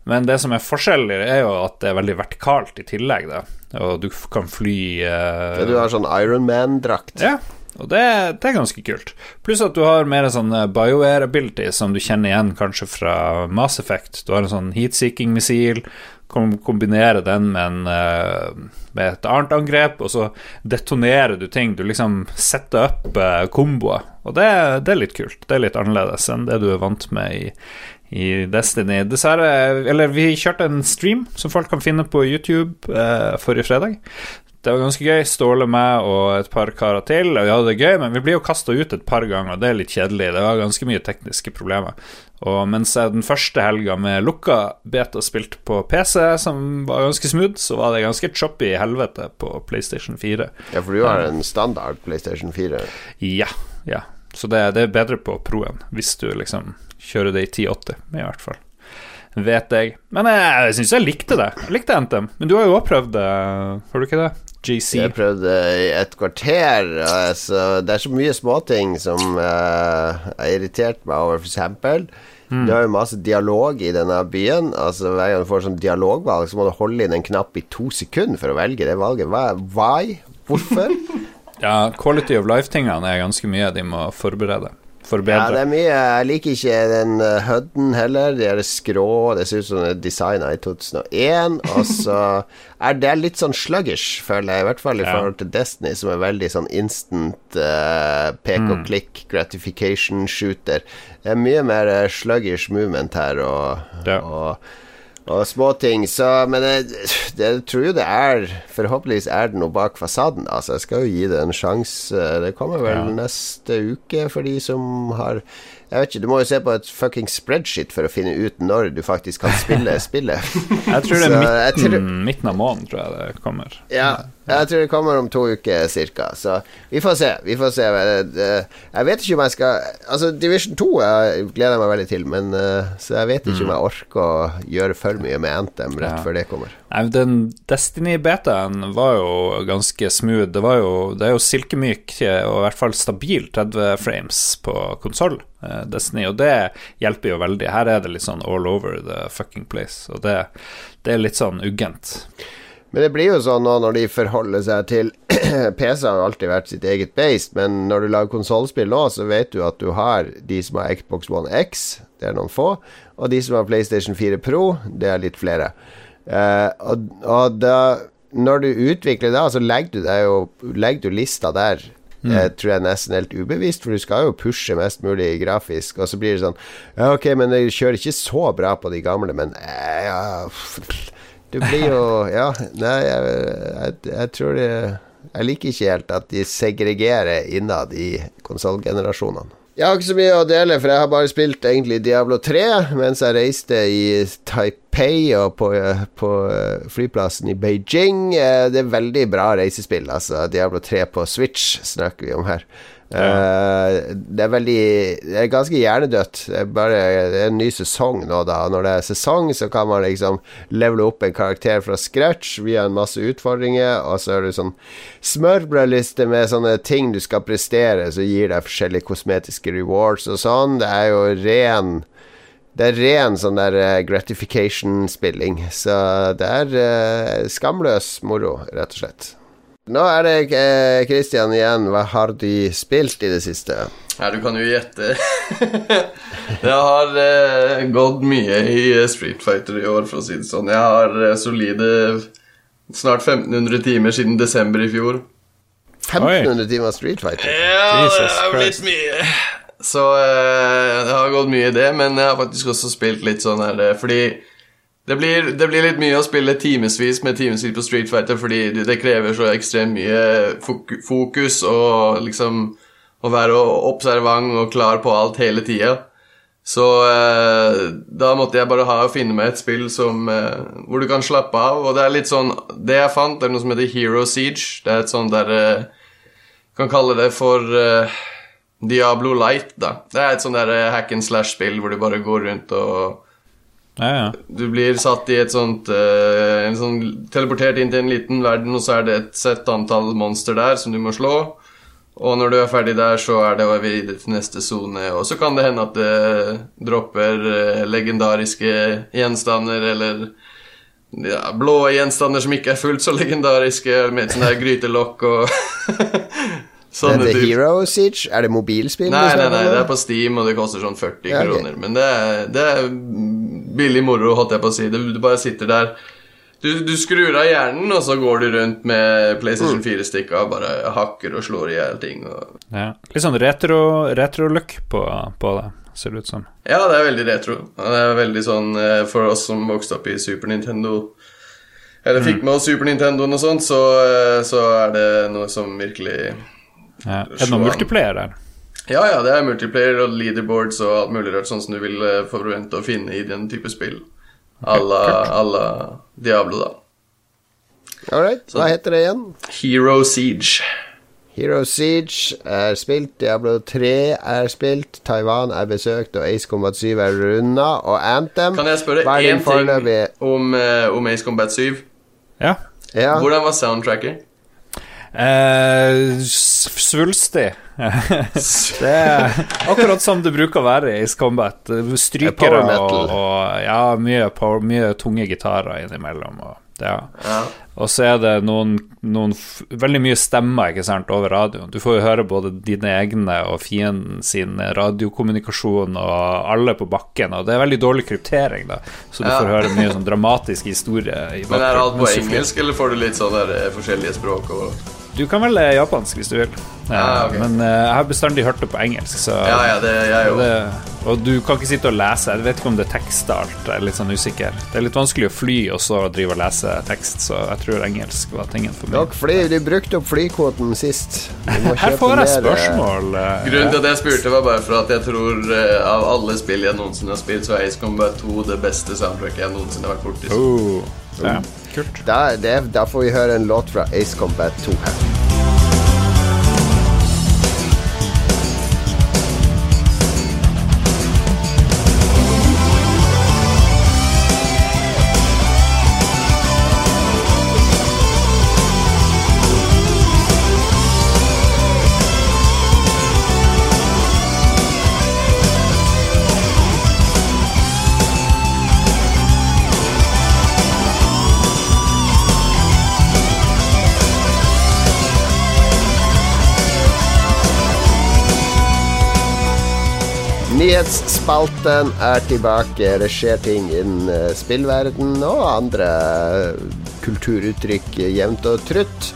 Men det som er forskjellig, er jo at det er veldig vertikalt i tillegg, da. Og du kan fly eh, du har sånn Iron Man-drakt. ja, og det, det er ganske kult. Pluss at du har mer sånn bioair-ability som du kjenner igjen kanskje fra Mass Effect. Du har en sånn heatseeking-missil, kan kombinere den med, en, eh, med et annet angrep, og så detonerer du ting. Du liksom setter opp eh, komboer, og det, det er litt kult. Det er litt annerledes enn det du er vant med i, i Destiny. Dessverre Eller vi kjørte en stream som folk kan finne på YouTube eh, forrige fredag. Det var ganske gøy. Ståle, meg og et par karer til. Og vi hadde det gøy, men vi blir jo kasta ut et par ganger, og det er litt kjedelig. Det var ganske mye tekniske problemer. Og mens jeg den første helga med lukka beta spilte på PC, som var ganske smooth, så var det ganske choppy i helvete på PlayStation 4. Ja, for du har en standard PlayStation 4. Ja, ja. Så det, det er bedre på proen, hvis du liksom kjører det i 1080, i hvert fall. Vet jeg. Men jeg, syns jeg likte det. Jeg likte NTM. Men du har jo også prøvd det, har du ikke det? GC. Jeg prøvde i et kvarter. Altså, det er så mye småting som uh, har irritert meg over, eksempel. Mm. Du har jo masse dialog i denne byen. Altså Hver gang du får sånn dialogvalg, så må du holde inn en knapp i to sekunder for å velge det valget. Hva? Why? Hvorfor? Ja, quality of life-tingene er ganske mye de må forberede. Ja, det er mye. Jeg liker ikke den uh, HUD-en heller. De er skrå. Det ser ut som det er designa i 2001. Og så er det litt sånn sluggish, føler jeg. I hvert fall i Ja. forhold til Destiny, som er veldig sånn instant uh, pek Mm. og klikk, gratification shooter. Det er mye mer uh, sluggish movement her, og, Ja. og og småting. Så Men jeg, det, jeg tror jo det er Forhåpentligvis er det noe bak fasaden. Altså, jeg skal jo gi det en sjanse. Det kommer vel Ja. neste uke for de som har Jeg vet ikke, du må jo se på et fucking spreadsheet for å finne ut når du faktisk kan spille spillet. Jeg tror det er midten, tror- midten av måneden, tror jeg det kommer. Ja, jeg tror det kommer om to uker cirka. Så vi får se. Vi får se. Det- Jeg vet ikke om jeg skal Altså, Division 2 jeg gleder jeg meg veldig til, men eh, Så jeg vet ikke om jeg orker å gjøre for mye med Anthem rett Ja. før det kommer. Den Destiny-betaen var jo ganske smooth. Det, jo, det er jo silkemyk og i hvert fall stabil 30 frames på konsoll, eh, Destiny, og det hjelper jo veldig. Her er det litt sånn all over the fucking place, og det, det er litt sånn uggent. Men det blir jo sånn nå når de forholder seg til PC har alltid vært sitt eget beist, men når du lager konsollspill nå, så vet du at du har de som har Xbox One X, det er noen få, og de som har PlayStation 4 Pro, det er litt flere. Eh, og, og da Når du utvikler det, så legger du, jo, legger du lista der. Jeg tror jeg nesten helt ubevisst, for du skal jo pushe mest mulig grafisk. Og så blir det sånn Ja, ok, men jeg kjører ikke så bra på de gamle, men eh, ja, du blir jo Ja, nei, jeg, jeg, jeg tror det Jeg liker ikke helt at de segregerer innad i konsollgenerasjonene. Jeg har ikke så mye å dele, for jeg har bare spilt egentlig Diablo 3 mens jeg reiste i Taipei og på, på flyplassen i Beijing. Eh, Det er veldig bra reisespill, altså. Diablo 3 på Switch snakker vi om her. Eh, det er veldig Det er ganske hjernedødt. Det er bare Det er en ny sesong nå, da. Når det er sesong, så kan man liksom levele opp en karakter fra scratch via en masse utfordringer, og så er det sånn smørbrødliste med sånne ting du skal prestere, så gir deg forskjellige kosmetiske rewards og sånn. Det er jo ren det er ren sånn der eh, gratification-spilling. Så det er eh, skamløs moro, rett og slett. Nå er det eh, Christian igjen. Hva har du spilt i det siste? Ja, du kan jo gjette. det har eh, gått mye i eh, Street Fighter i år, for å si det sånn. Jeg har eh, solide snart 1500 timer siden desember i fjor. 1500 timer Street Fighter. Ja, Jesus det har blitt mye. Så eh, det har gått mye i det, men jeg har faktisk også spilt litt sånn her eh, Fordi det blir, det blir litt mye å spille timevis med timevis på Street Fighter fordi det krever så ekstremt mye fokus og liksom å være observant og klar på alt hele tida. Så eh, da måtte jeg bare ha og finne meg et spill som, eh, hvor du kan slappe av. Og det er litt sånn Det jeg fant, er noe som heter Hero Siege. Det er et sånt der eh, Kan kalle det for eh, Diablo Light, da. Det er et sånt der eh, hack and slash-spill hvor du bare går rundt og Ja, ja. Du blir satt i et sånt uh, en sånn, Teleportert inn til en liten verden, og så er det et sett antall monster der som du må slå. Og når du er ferdig der, så er det videre til neste sone. Og så kan det hende at det dropper uh, legendariske gjenstander, eller ja, blå gjenstander som ikke er fullt så legendariske, med sånn der grytelokk og Det sånne er typer. Hero Siege? Er det mobilspill? Nei, nei, nei, det er på Steam, og det koster sånn 40 Ja, okay. kroner. Men det er, det er billig moro, holdt jeg på å si. Du, bare sitter der. Du, du skrur av hjernen, og så går du rundt med PlayStation Mm. 4-stikka og bare hakker og slår i hjel ting. Og... ja. Litt sånn retro- retro-look på, på det, ser det ut som. Ja, det er veldig retro. Det er veldig sånn eh, for oss som vokste opp i Super Nintendo eller fikk med oss Super Nintendoen og sånt, så, eh, så er det noe som virkelig Ja. Er det noen multiplayer der? Ja, ja, det er multiplayer og leaderboards og alt mulig rart, sånn som du vil eh, forvente å finne i den type spill. À la Diablo, da. All right, hva heter det igjen? Hero Siege. Hero Siege er spilt, Diablo 3 er spilt, Taiwan er besøkt, og Ace Combat 7 er runda. Og Anthem Kan jeg spørre én ting om, eh, om Ace Combat 7? Ja. Ja. Hvordan var soundtracket? S- svulstig. det er akkurat som det bruker å være i Ace Combat. Strykere og, og ja, mye, power, mye tunge gitarer innimellom. Og, ja. Ja. og så er det noen, noen veldig mye stemmer ikke sant, over radioen. Du får jo høre både dine egne og fienden sin radiokommunikasjon og alle på bakken. Og det er veldig dårlig kryptering, da, så du Ja. får høre mye sånn dramatisk historie i Men er alt på engelsk, eller får du litt sånn eh, forskjellige språk? Og... Du kan velge japansk hvis du vil. Ja, ok. Eh, Men eh, jeg har bestandig hørt det på engelsk, så Ja, ja, det det, og du kan ikke sitte og lese. Jeg vet ikke om det er tekstart. Jeg er litt sånn usikker. Det er litt vanskelig å fly og så drive og lese tekst, så jeg tror engelsk var tingen for meg. Dere fly, du brukte opp flykvoten sist. Her får jeg eh, spørsmål. eh, Grunnen til at jeg spurte, var bare for at jeg tror av alle spill jeg noensinne har spilt, så er Ace Combat 2 det beste soundtracket jeg noensinne har vært borti. Oh, ja, kult. Da, det, da får vi høre en låt fra Ace Combat 2 her. Nyhetsspalten er tilbake. Det skjer ting innen eh, spillverden og andre eh, kulturuttrykk jevnt og trutt.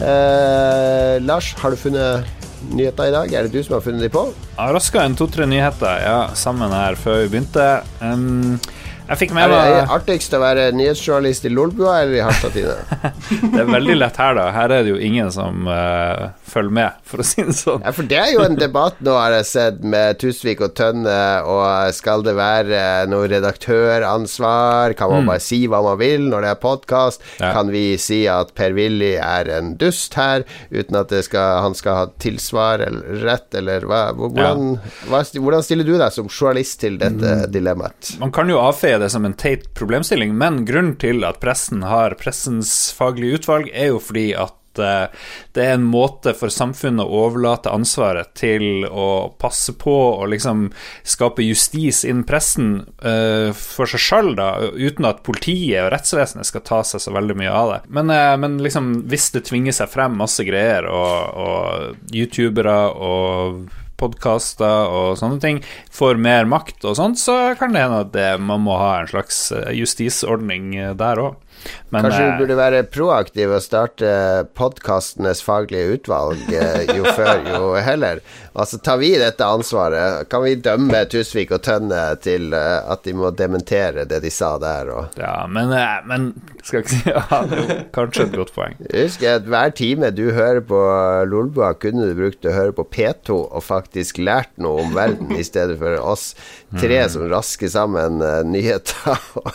Eh, Lars, har du funnet nyheter i dag? Er det du som har funnet dem på? Jeg raska en to-tre nyheter ja, sammen her før vi begynte. Um, jeg fikk med det er det artigst å være nyhetsjournalist i Lolbua eller i Harstad Tine? Det er veldig lett her, da. Her er det jo ingen som eh, følger med, for å si det sånn. Ja, for det er jo en debatt nå, har jeg sett, med Tusvik og Tønne, og skal det være noe redaktøransvar? Kan man bare si hva man vil når det er podkast? Ja. Kan vi si at Per-Willy er en dust her, uten at det skal, han skal ha tilsvar eller rett, eller hva? Hvordan, hva, hvordan stiller du deg som journalist til dette dilemmaet? Man kan jo avfeie det som en teit problemstilling, men grunnen til at pressen har pressens faglige utvalg, er jo fordi at eh, det er en måte for samfunnet å overlate ansvaret til å passe på og liksom skape justis innen pressen eh, for seg sjøl, da, uten at politiet og rettsvesenet skal ta seg så veldig mye av det. Men, eh, men liksom, hvis det tvinger seg frem masse greier, og, og youtubere og podkaster og sånne ting får mer makt og sånt, så kan det hende at det, man må ha en slags justisordning der òg. Men Kanskje eh, du burde være proaktiv og starte podkastenes faglige utvalg eh, jo før, jo heller. Altså, tar vi dette ansvaret? Kan vi dømme Tusvik og Tønne til eh, at de må dementere det de sa der? Og Ja, men, eh, men skal ikke si ja, jo, Kanskje et godt poeng. Husk at hver time du hører på Lolbua, kunne du brukt å høre på P2 og faktisk lært noe om verden, i stedet for oss tre som rasker sammen eh, nyheter og,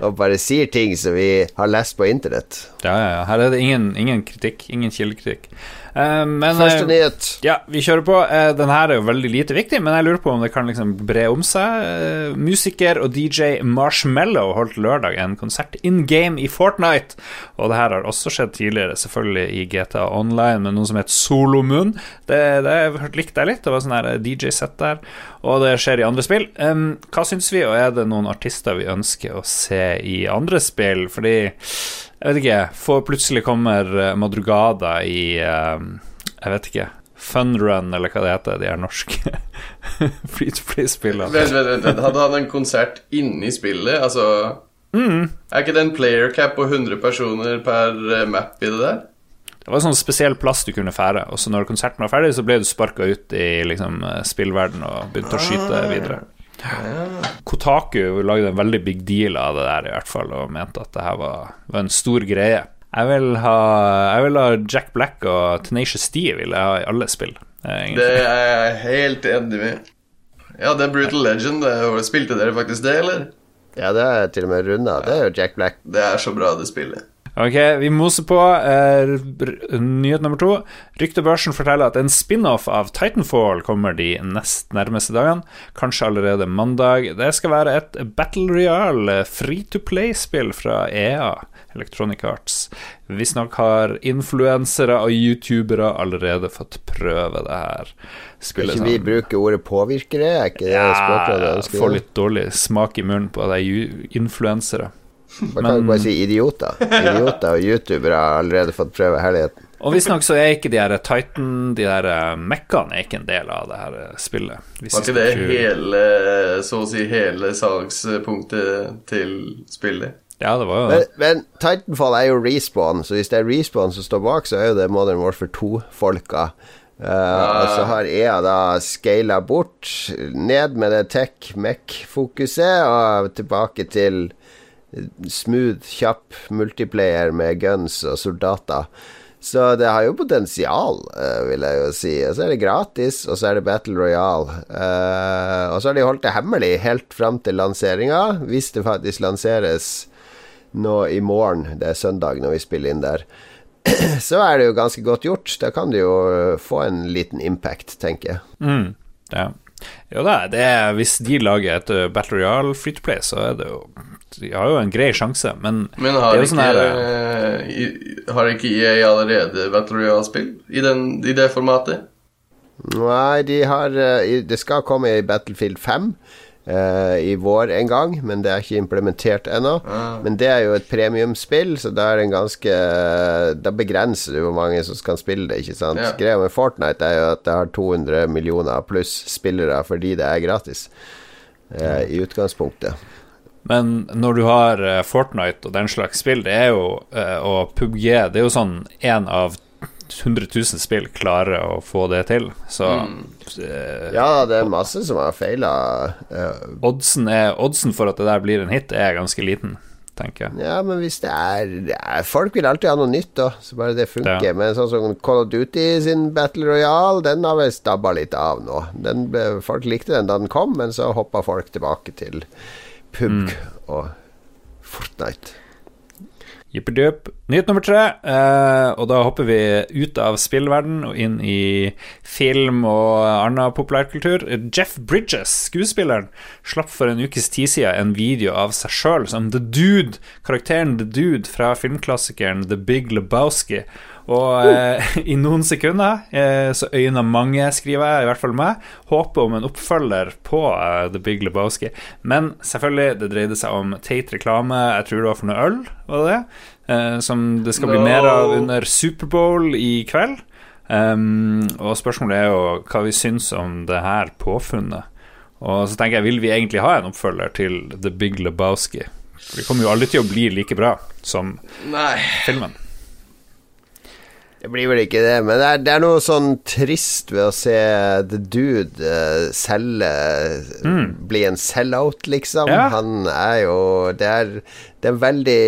og bare sier ting som vi har lest på internett. Ja, ja, ja. Her er det ingen, ingen kritikk. Ingen kildekritikk. Eh, men Første eh, nyhet. Ja, vi kjører på. Eh, Den her er jo veldig lite viktig, men jeg lurer på om det kan liksom bre om seg. Musiker og DJ Marshmallow holdt lørdag en konsert in game i Fortnite. Og det her har også skjedd tidligere, selvfølgelig i GTA Online, med noen som heter Solomoon. Det, det likte jeg litt. Det var sånn DJ-sett der, og det skjer i andre spill. Hva syns vi, og er det noen artister vi ønsker å se i andre spill? Fordi jeg vet ikke, for plutselig kommer eh, Madrugada i eh, Jeg vet ikke Funrun, eller hva det heter, de er norske free to play-spillene. Vent, vent, vent. Hadde han en konsert inni spillet? Altså Mm. Er ikke det en player cap på 100 personer per eh, map i det der? Det var en sånn spesiell plass du kunne fære, og så når konserten var ferdig, så ble du sparka ut i liksom, spillverden og begynte å skyte videre. Kotaku lagde en veldig big deal av det der, i hvert fall, og mente at det her var, var en stor greie. Jeg vil ha, jeg vil ha Jack Black og Tenacious D vil jeg ha i alle spill. eh, egentlig. Det er jeg helt enig med. Ja, det er Brutal Legend. Spilte dere faktisk det, eller? Ja, det er til og med runda. Det er jo Jack Black. Det er så bra, det spillet. Ok, vi moser på. Eh, nyhet nummer to. Ryktebørsen forteller at en spin-off av Titanfall kommer de nest nærmeste dagene. Kanskje allerede mandag. Det skal være et Battle Royale free to play-spill fra EA, Electronic Arts. Visstnok har influensere og youtubere allerede fått prøve det her. Skal ikke ikke vi sånn- bruke ordet påvirkere? Er ikke det ja, språkrådet ønsker? får litt dårlig smak i munnen på de influensere. Man kan jo bare si idioter. Idioter og youtubere har allerede fått prøve herligheten. Og visstnok så er ikke de her Titan, de der eh, mekkene, er ikke en del av det her eh, spillet. Hvis Var ikke det hele, så å si hele salgspunktet til spillet? Ja, det var jo det. men Titanfall er jo respawn, så hvis det er respawn som står bak, så er jo det Modern Warfare 2-folka. Uh, Og så har EA da scala bort, ned med det tech-mech-fokuset, og tilbake til smooth, kjapp multiplayer med guns og soldater. Så det har jo potensial, eh, vil jeg jo si. Og så er det gratis, og så er det Battle Royale. Uh, og så har de holdt det hemmelig helt fram til lanseringa, hvis det faktisk lanseres nå i morgen. Det er søndag når vi spiller inn der. så er det jo ganske godt gjort. Da kan du jo eh, få en liten impact, tenker jeg. Mm, ja. Jo da, det er, hvis de lager et Battle Royale free to play, så er det jo De har jo en grei sjanse, men, Men det har er jo ikke, sånn her eh, har ikke EA allerede Battle Royale-spill i, i det formatet? Nei, de har eh, Det skal komme i Battlefield 5 uh, i vår en gang, men det er ikke implementert ennå. Ah. Men det er jo et premiumspill, så da er det en ganske Da begrenser du hvor mange som kan spille det, ikke sant. Ja. Greia med Fortnite er jo at det har 200 millioner pluss spillere fordi det er gratis. Uh, I utgangspunktet. Men når du har eh, Fortnite og den slags spill, det er jo eh, Og PubG, det er jo sånn én av 100 000 spill klarer å få det til. Så eh, Ja, det er masse som har feila. oddsen, oddsen for at det der blir en hit, er ganske liten, tenker jeg. Ja, men hvis det er, er Folk vil alltid ha noe nytt, da. Så bare det funker. Ja. Men sånn som Call of Duty sin Battle Royale, den har vel stabba litt av nå. Den folk likte den da den kom, men så hoppa folk tilbake til PUBG og Fortnite. Jippedupp. Nyhet nummer tre, eh, og da hopper vi ut av spillverden og inn i film og annen populærkultur. Jeff Bridges, skuespilleren, slapp for en ukes tid siden en video av seg sjøl som The Dude, karakteren The Dude fra filmklassikeren The Big Lebowski. Og eh, i noen sekunder eh, så øyna mange, skriver jeg, i hvert fall meg, håpet om en oppfølger på eh, The Big Lebowski. Men selvfølgelig, det dreide seg om teit reklame. Jeg tror det var for noe øl, var det det? Eh, som det skal bli No. mer av under Superbowl i kveld. Um, og spørsmålet er jo hva vi syns om det her påfunnet. Og så tenker jeg, vil vi egentlig ha en oppfølger til The Big Lebowski? For det kommer jo aldri til å bli like bra som Nei. filmen. Det blir vel ikke det, men det er, det er noe sånn trist ved å se The Dude uh, selge Bli en sell-out, liksom. Mm. Ja. Han er jo Det er, det er veldig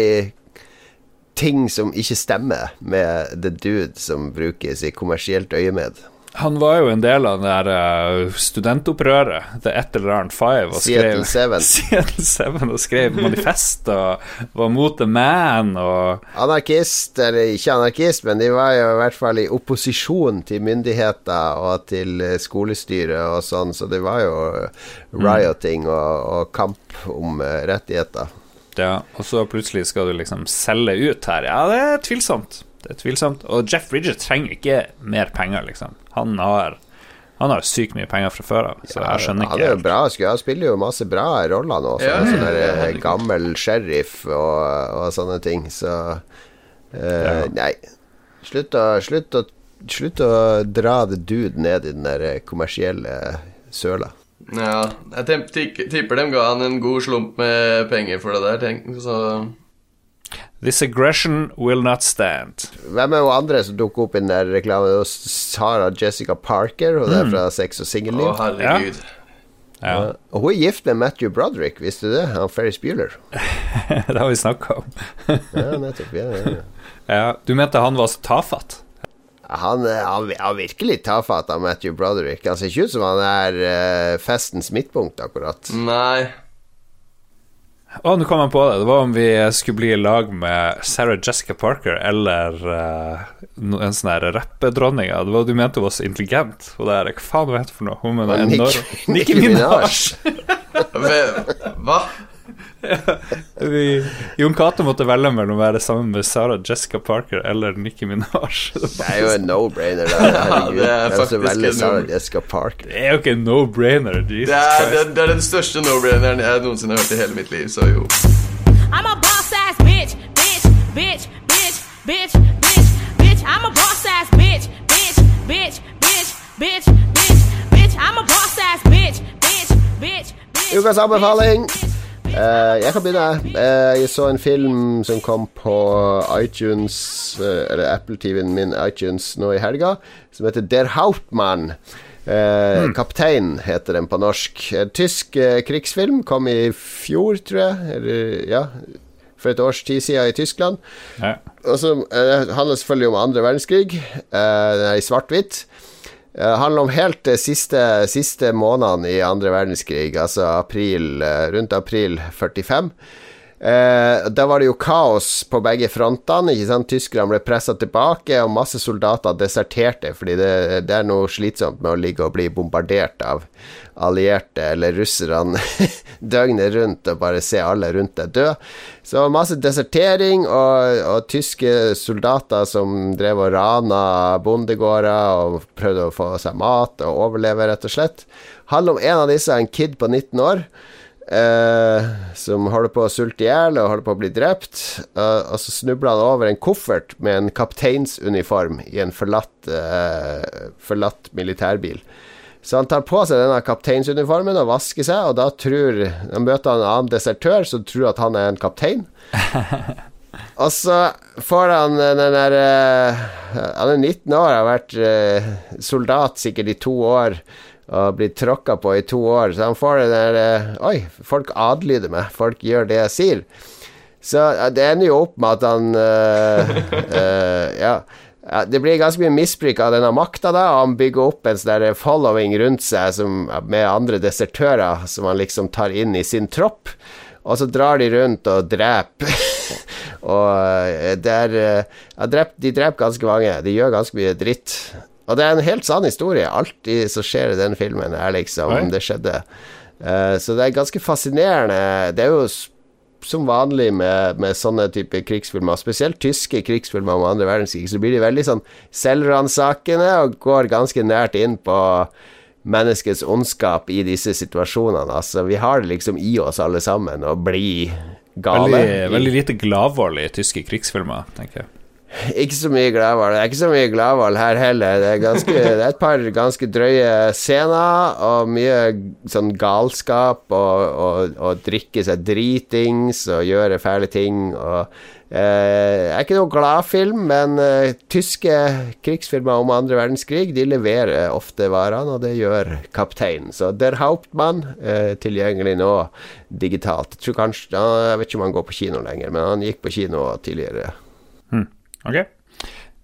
ting som ikke stemmer med The Dude som brukes i kommersielt øyemed. Han var jo en del av det der eh, studentopprøret, The et eller annet Five, og Seattle skrev Seven. Seattle Seven, og skrev manifest og var mot The Man og Anarkist, eller ikke anarkist, men de var jo i hvert fall i opposisjon til myndigheter og til eh, skolestyret og sånn, så det var jo rioting og, og kamp om eh, rettigheter. Ja, og så plutselig skal du liksom selge ut her. Ja, det er tvilsomt. Det er tvilsomt. Og Jeff Bridger trenger ikke mer penger, liksom. Han har Han har sykt mye penger fra før av, så jeg skjønner Han ikke er jo bra, han spiller jo masse bra roller nå, som Ja, en sånn der, ja, eh, gammel sheriff og, og sånne ting, så uh, Ja. Nei. Slutt å, slutt, å, slutt å dra the dude ned i den der eh, kommersielle søla. Ja, jeg tipper de ga han en god slump med penger for det der, tenk, så This aggression will not stand. Hvem er hun andre som dukker opp i den der reklamen? Er Sarah Jessica Parker, og det Mm. er fra Sex og singelliv. herregud. Ja, Og hun er gift med Matthew Broderick, visste du det? Han Ferris Bueller. Det har vi snakka om. Ja, nettopp. Ja, ja, ja. Ja, du mente han var så tafatt? Han, er han, virker litt tafatt av Matthew Broderick. Han ser ikke ut som han er eh, festens midtpunkt, akkurat. Nei. Å, nå kom jeg på det. Det var om vi skulle bli i lag med Sarah Jessica Parker eller uh, en sånn her rappedronning. Det var Du mente hun var så intelligent. Og det er Hva faen hun heter for noe? Hun med enorme Nicki Nicki Minaj. Hva? Vi, Jon Cato måtte velge mellom å være sammen med Sarah Jessica Parker eller Nicki Minaj. Det er jo en no-brainer. Herregud. det er faktisk velger en Sarah Jessica Parker? Det er jo ikke en no-brainer. Det er, det, er- det er den største no-braineren jeg noensinne har hørt i hele mitt liv, så jo. I'm a boss ass bitch, bitch, bitch, bitch, bitch, bitch, bitch. I'm a boss ass bitch, bitch, bitch, bitch, bitch, bitch, bitch. I'm a boss ass bitch, bitch, bitch, bitch. Ukas anbefaling. bitch, bitch. Eh, jeg kan begynne. Eh, jeg så en film som kom på iTunes, eh, eller Apple-TV-en min iTunes nå i helga, som heter Der Hauptmann. Eh, Kaptein heter den på norsk. En tysk krigsfilm. Kom i fjor, tror jeg. Eller, ja, for et års tid siden i Tyskland. Ja. Og så eh, handler selvfølgelig om andre verdenskrig. Eh, den er i svart-hvitt. Det handler om helt de siste, siste månedene i andre verdenskrig, altså april, eh, rundt april 45. Eh, da var det jo kaos på begge frontene. Ikke sant? Tyskerne ble pressa tilbake, og masse soldater deserterte fordi det, det er noe slitsomt med å ligge og bli bombardert av allierte eller russerne døgnet rundt og bare se alle rundt deg dø. Så masse desertering og, og tyske soldater som drev og rana bondegårder og prøvde å få seg mat og overleve, rett og slett. Handler om en av disse, en kid på 19 år. Eh, som holder på å sulte i hjel og holder på å bli drept. Eh, og så snubler han over en koffert med en kapteinsuniform i en forlatt, eh, forlatt militærbil. Så han tar på seg denne kapteinsuniformen og vasker seg, og da tror Han møter han en annen desertør som tror at han er en kaptein. Og så får han den der eh, Han er 19 år, har vært eh, soldat sikkert i to år og blitt tråkka på i to år, så han får det der eh, Oi, folk adlyder meg, folk gjør det jeg sier. Så det ender jo opp med at han eh, eh, Ja. Det blir ganske mye misbruk av denne makta, da, og han bygger opp en sånn following rundt seg som, med andre desertører som han liksom tar inn i sin tropp. Og så drar de rundt og dreper. og eh, er eh, ja, De dreper ganske mange. De gjør ganske mye dritt. Og det er en helt sann historie. Alt som skjer i den filmen, er liksom Oi. Det skjedde. Uh, så det er ganske fascinerende. Det er jo som vanlig med, med sånne type krigsfilmer, spesielt tyske krigsfilmer om andre verdenskrig, så blir de veldig sånn selvransakende og går ganske nært inn på menneskets ondskap i disse situasjonene. Altså, vi har det liksom i oss alle sammen å bli gale. Veldig, veldig lite gladvold i tyske krigsfilmer, tenker jeg. Ikke så mye gladvold. Det er ikke så mye gladvold her heller. Det er, ganske, det er et par ganske drøye scener, og mye sånn galskap, og, og, og drikke seg dritings og gjøre fæle ting. Og, eh, er ikke noen gladfilm, men eh, tyske krigsfilmer om andre verdenskrig De leverer ofte varene, og det gjør kapteinen. Så Der Hauptmann eh, tilgjengelig nå digitalt. Jeg, tror kanskje, jeg vet ikke om han går på kino lenger, men han gikk på kino tidligere. Ok,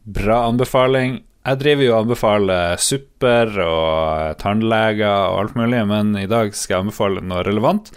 bra anbefaling. Jeg driver jo og anbefaler supper og tannleger og alt mulig, men i dag skal jeg anbefale noe relevant.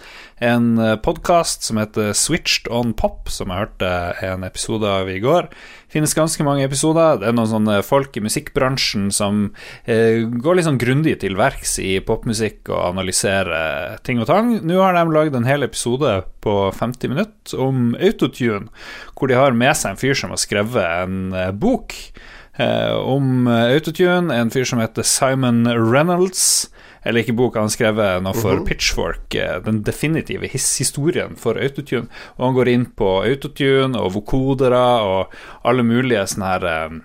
En podkast som heter Switched on Pop, som jeg hørte en episode av i går. Finnes ganske mange episoder. Det er noen sånne folk i musikkbransjen som eh, går litt sånn grundig til verks i popmusikk og analyserer ting og tang. Nå har de lagd en hel episode på 50 minutter om autotune, hvor de har med seg en fyr som har skrevet en eh, bok eh, om eh, autotune. En fyr som heter Simon Reynolds. Jeg liker boka han skrevet noe for Pitchfork, eh, den definitive his historien for autotune. Og han går inn på autotune og vokodere og alle mulige sånne her eh,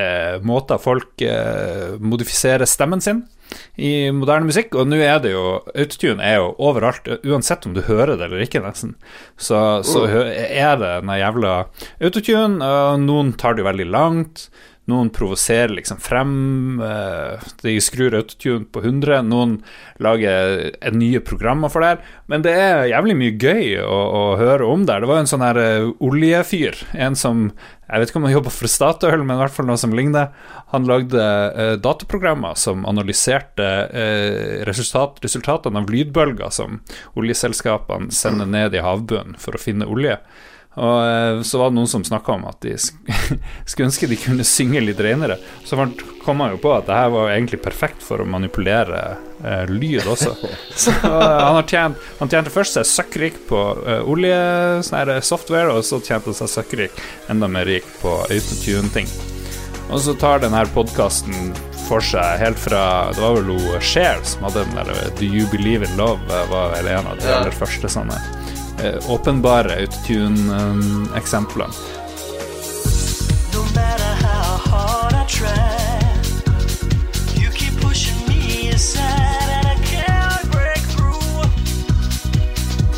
eh, måter folk eh, modifiserer stemmen sin i moderne musikk. Og nå er det jo Autotune er jo overalt, uansett om du hører det eller ikke, nesten. Så, så er det den jævla autotune. og Noen tar det jo veldig langt. Noen provoserer liksom frem. eh, de skrur autotune på 100. Noen lager nye programmer for det her. Men det er jævlig mye gøy å, å høre om der. Det var en sånn her eh, oljefyr. En som Jeg vet ikke om han jobber for Statoil, men i hvert fall noe som ligner. Han lagde eh, dataprogrammer som analyserte resultat, resultatene av lydbølger som oljeselskapene sender ned i havbunnen for å finne olje. Og eh, så var det noen som snakka om at de skulle ønske de kunne synge litt renere. Så kom han jo på at det her var egentlig perfekt for å manipulere eh, lyd også. Så eh, han har tjent Han tjente først seg søkkrik på eh, olje, sånn software, og så tjente han seg søkkrik enda mer rik på autotune-ting. Og så tar denne podkasten for seg helt fra Det var vel Cher som hadde den der Do You Believe in Love, eh, var vel en av de aller første sånne eh, åpenbare.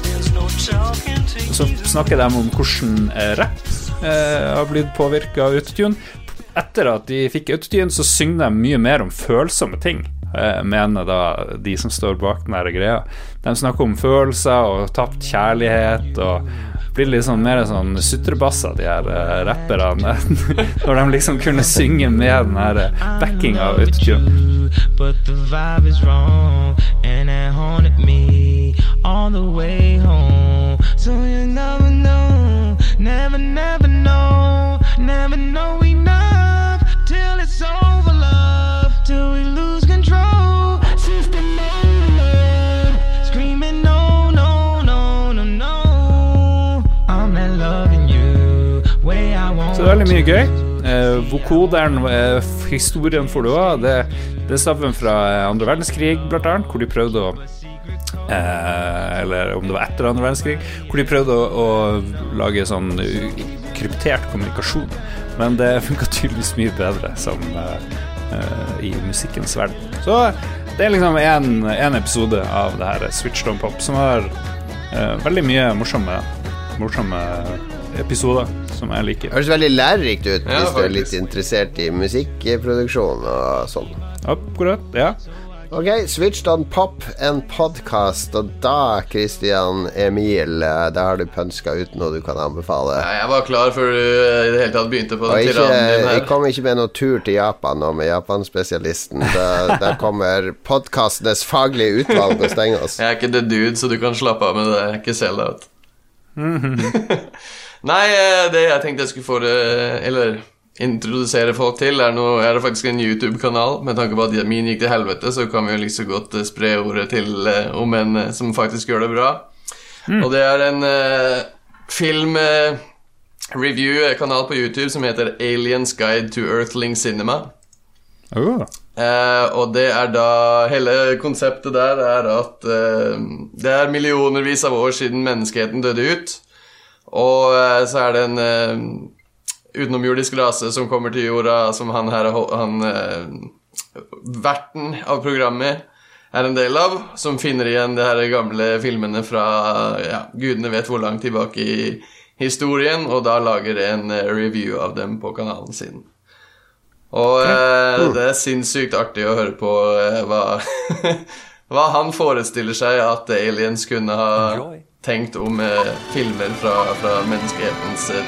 There's no talking to Så snakker de om hvordan eh, rapp eh, har blitt påvirka av autotune. Etter at de fikk autotune, så synger de mye mer om følsomme ting, eh, mener da de som står bak den her greia. De snakker om følelser og tapt kjærlighet og blir litt sånn mer sånn sutrebasser, de her uh, rapperne. Når de liksom kunne synge med den her backinga backing av autotune. But never know, never, know, never veldig mye gøy. Eh, vokoderen, eh, historien får du òg. Det, det stammer fra eh, andre verdenskrig, blant annet, hvor de prøvde å eh, Eller om det var etter andre verdenskrig, hvor de prøvde å, å lage sånn kryptert kommunikasjon. Men det funka tydeligvis mye bedre som eh, eh, i musikkens verden. Så det er liksom én episode av det her Switched on Pop som har veldig mye morsomme, morsomme episoder som jeg liker. Høres veldig lærerikt ut Ja, hvis du er litt interessert i musikkproduksjon og sånn. Akkurat, ja. Ok, Switched on Pop, en podcast, og da, Christian Emil, eh, da har du pønska ut noe du kan anbefale. Nei, jeg var klar før du eh, i det hele tatt begynte på den tiraden din jeg kommer kom ikke med noen tur til Japan nå med Japanspesialisten. Da, der kommer podkastenes faglige utvalg og stenger oss. Jeg er ikke the dude, så du kan slappe av med det. Jeg er ikke sell-out. Nei, eh, det jeg tenkte jeg skulle få det Eller introdusere folk til, er noe Jeg har faktisk en YouTube-kanal. Med tanke på at min gikk til helvete, så kan vi jo like så godt eh, spre ordet til eh, om en eh, som faktisk gjør det bra. Og det er en uh, film-review-kanal på YouTube som heter Aliens Guide to Earthling Cinema. Oh. Eh, og det er da Hele konseptet der er at eh, det er millionervis av år siden menneskeheten døde ut. Og eh, så er det en uh, utenomjordisk rase som kommer til jorda, som han her han, eh, Verten av programmet er en del av, som finner igjen de her gamle filmene fra ja, gudene vet hvor langt tilbake i historien, og da lager en review av dem på kanalen sin. Og uh, det er sinnssykt artig å høre på uh, hva, hva han forestiller seg at aliens kunne ha tenkt om eh, filmer fra, fra menneskehetens eh.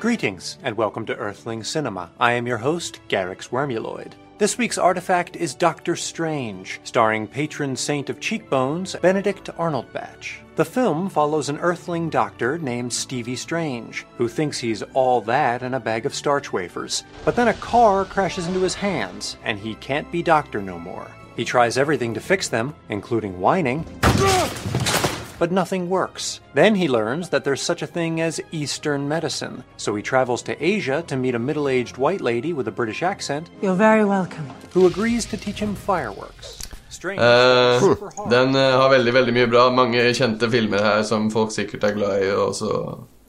Greetings, and welcome to Earthling Cinema. I am your host, Garrix Wormuloid. This week's artifact is Doctor Strange, starring patron saint of cheekbones, Benedict Arnoldbatch. The film follows an Earthling doctor named Stevie Strange, who thinks he's all that in a bag of starch wafers. But then a car crashes into his hands, and he can't be doctor no more. He tries everything to fix them, including whining, but nothing works. Then he learns that there's such a thing as Eastern medicine, so he travels to Asia to meet a middle aged white lady with a British accent You're very welcome. who agrees to teach him fireworks. Strange. Eh, super hard. den eh, har veldig, veldig mye bra. Mange kjente filmer her som folk sikkert er glad i. Og, så,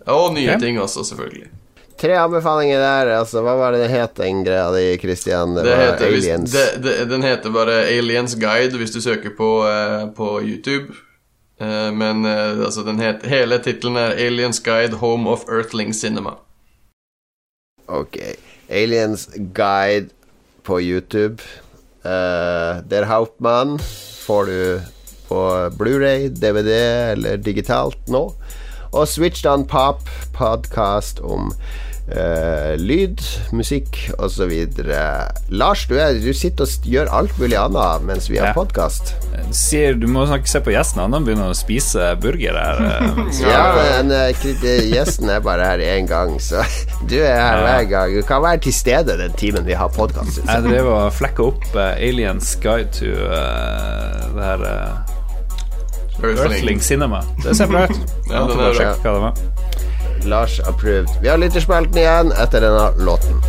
og nye Ja. ting også, selvfølgelig. Tre anbefalinger der. Altså, hva var det det het, den greia di, Christian? Det, Det heter, hvis, Aliens. det, det, den heter bare Aliens Guide hvis du søker på, uh, på YouTube. Eh, men eh, altså den het, hele tittelen er Aliens Guide Home of Earthling Cinema. Ok. Aliens Guide på YouTube. Uh, Der Hauptmann får du på Blu-ray, DVD eller digitalt nå. Og Switched on Pop, podkast om eh, lyd, musikk osv. Lars, du, er, du sitter og gjør alt mulig annet mens vi har Ja. podkast. Sier, du må snakke se på gjesten, han begynner å spise burger her. eh, Ja, men eh, eh, gjesten er bare her én gang, så du er her hver gang. Du kan være til stede den timen vi har podkast. Jeg drev og flekka opp uh, Aliens Guide to uh, det her eh, Earthling Cinema. Det ser bra ut. Ja, det, hva det var. Lars approved. Vi har lytterspalten igjen etter denne låten.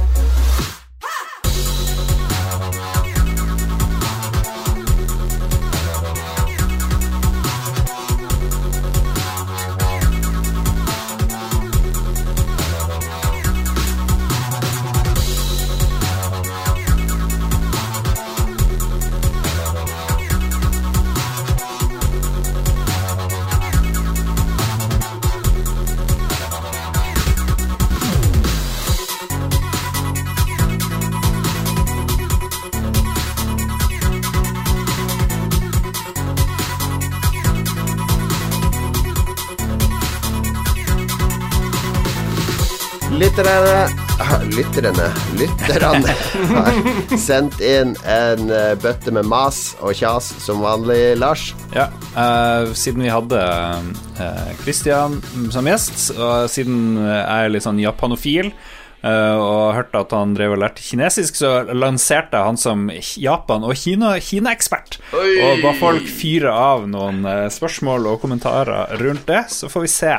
Lytterne Lytterne har sendt inn en eh, bøtte med mas og kjas som vanlig, Lars. Ja, uh, siden vi hadde uh, Christian som gjest, og siden jeg er litt sånn japanofil Uh, og hørte at han drev og lærte kinesisk, så lanserte jeg han som Japan- og Kina- Kina-ekspert. Kina og ba folk fyre av noen uh, spørsmål og kommentarer rundt det, så får vi se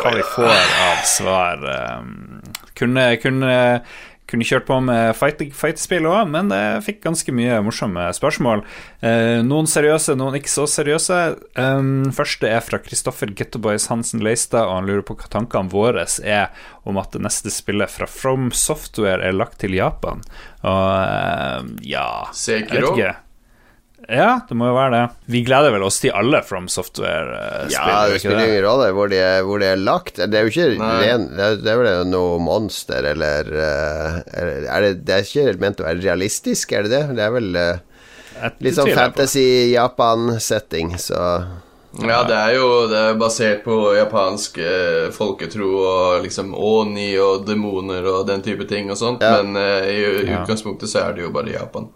hva vi får av svar. Eh, kunne, kunne kunne kjørt på med fight- fightespill òg, men jeg fikk ganske mye morsomme spørsmål. Eh, noen seriøse, noen ikke så seriøse. Um, første er fra Kristoffer Gettoboys Hansen Leistad, og han lurer på hva tankene våre er om at det neste spillet fra From Software er lagt til Japan. Og eh, ja Jeg vet Sekiro? ikke. Ja, det må jo være det. Vi gleder vel oss til alle From Software-spill. Ja, det spiller ingen rolle hvor de, er, hvor de er lagt. Det er jo ikke Nei. ren Det er, det er vel noe monster eller eh, er det, det er ikke ment å være realistisk, er det det? Det er vel eh, litt sånn fantasy-Japan-setting, så Ja, det er jo det er basert på japansk eh, folketro og liksom oni og demoner og den type ting og sånt, Ja. men eh, i i, utgangspunktet så er det jo bare Japan.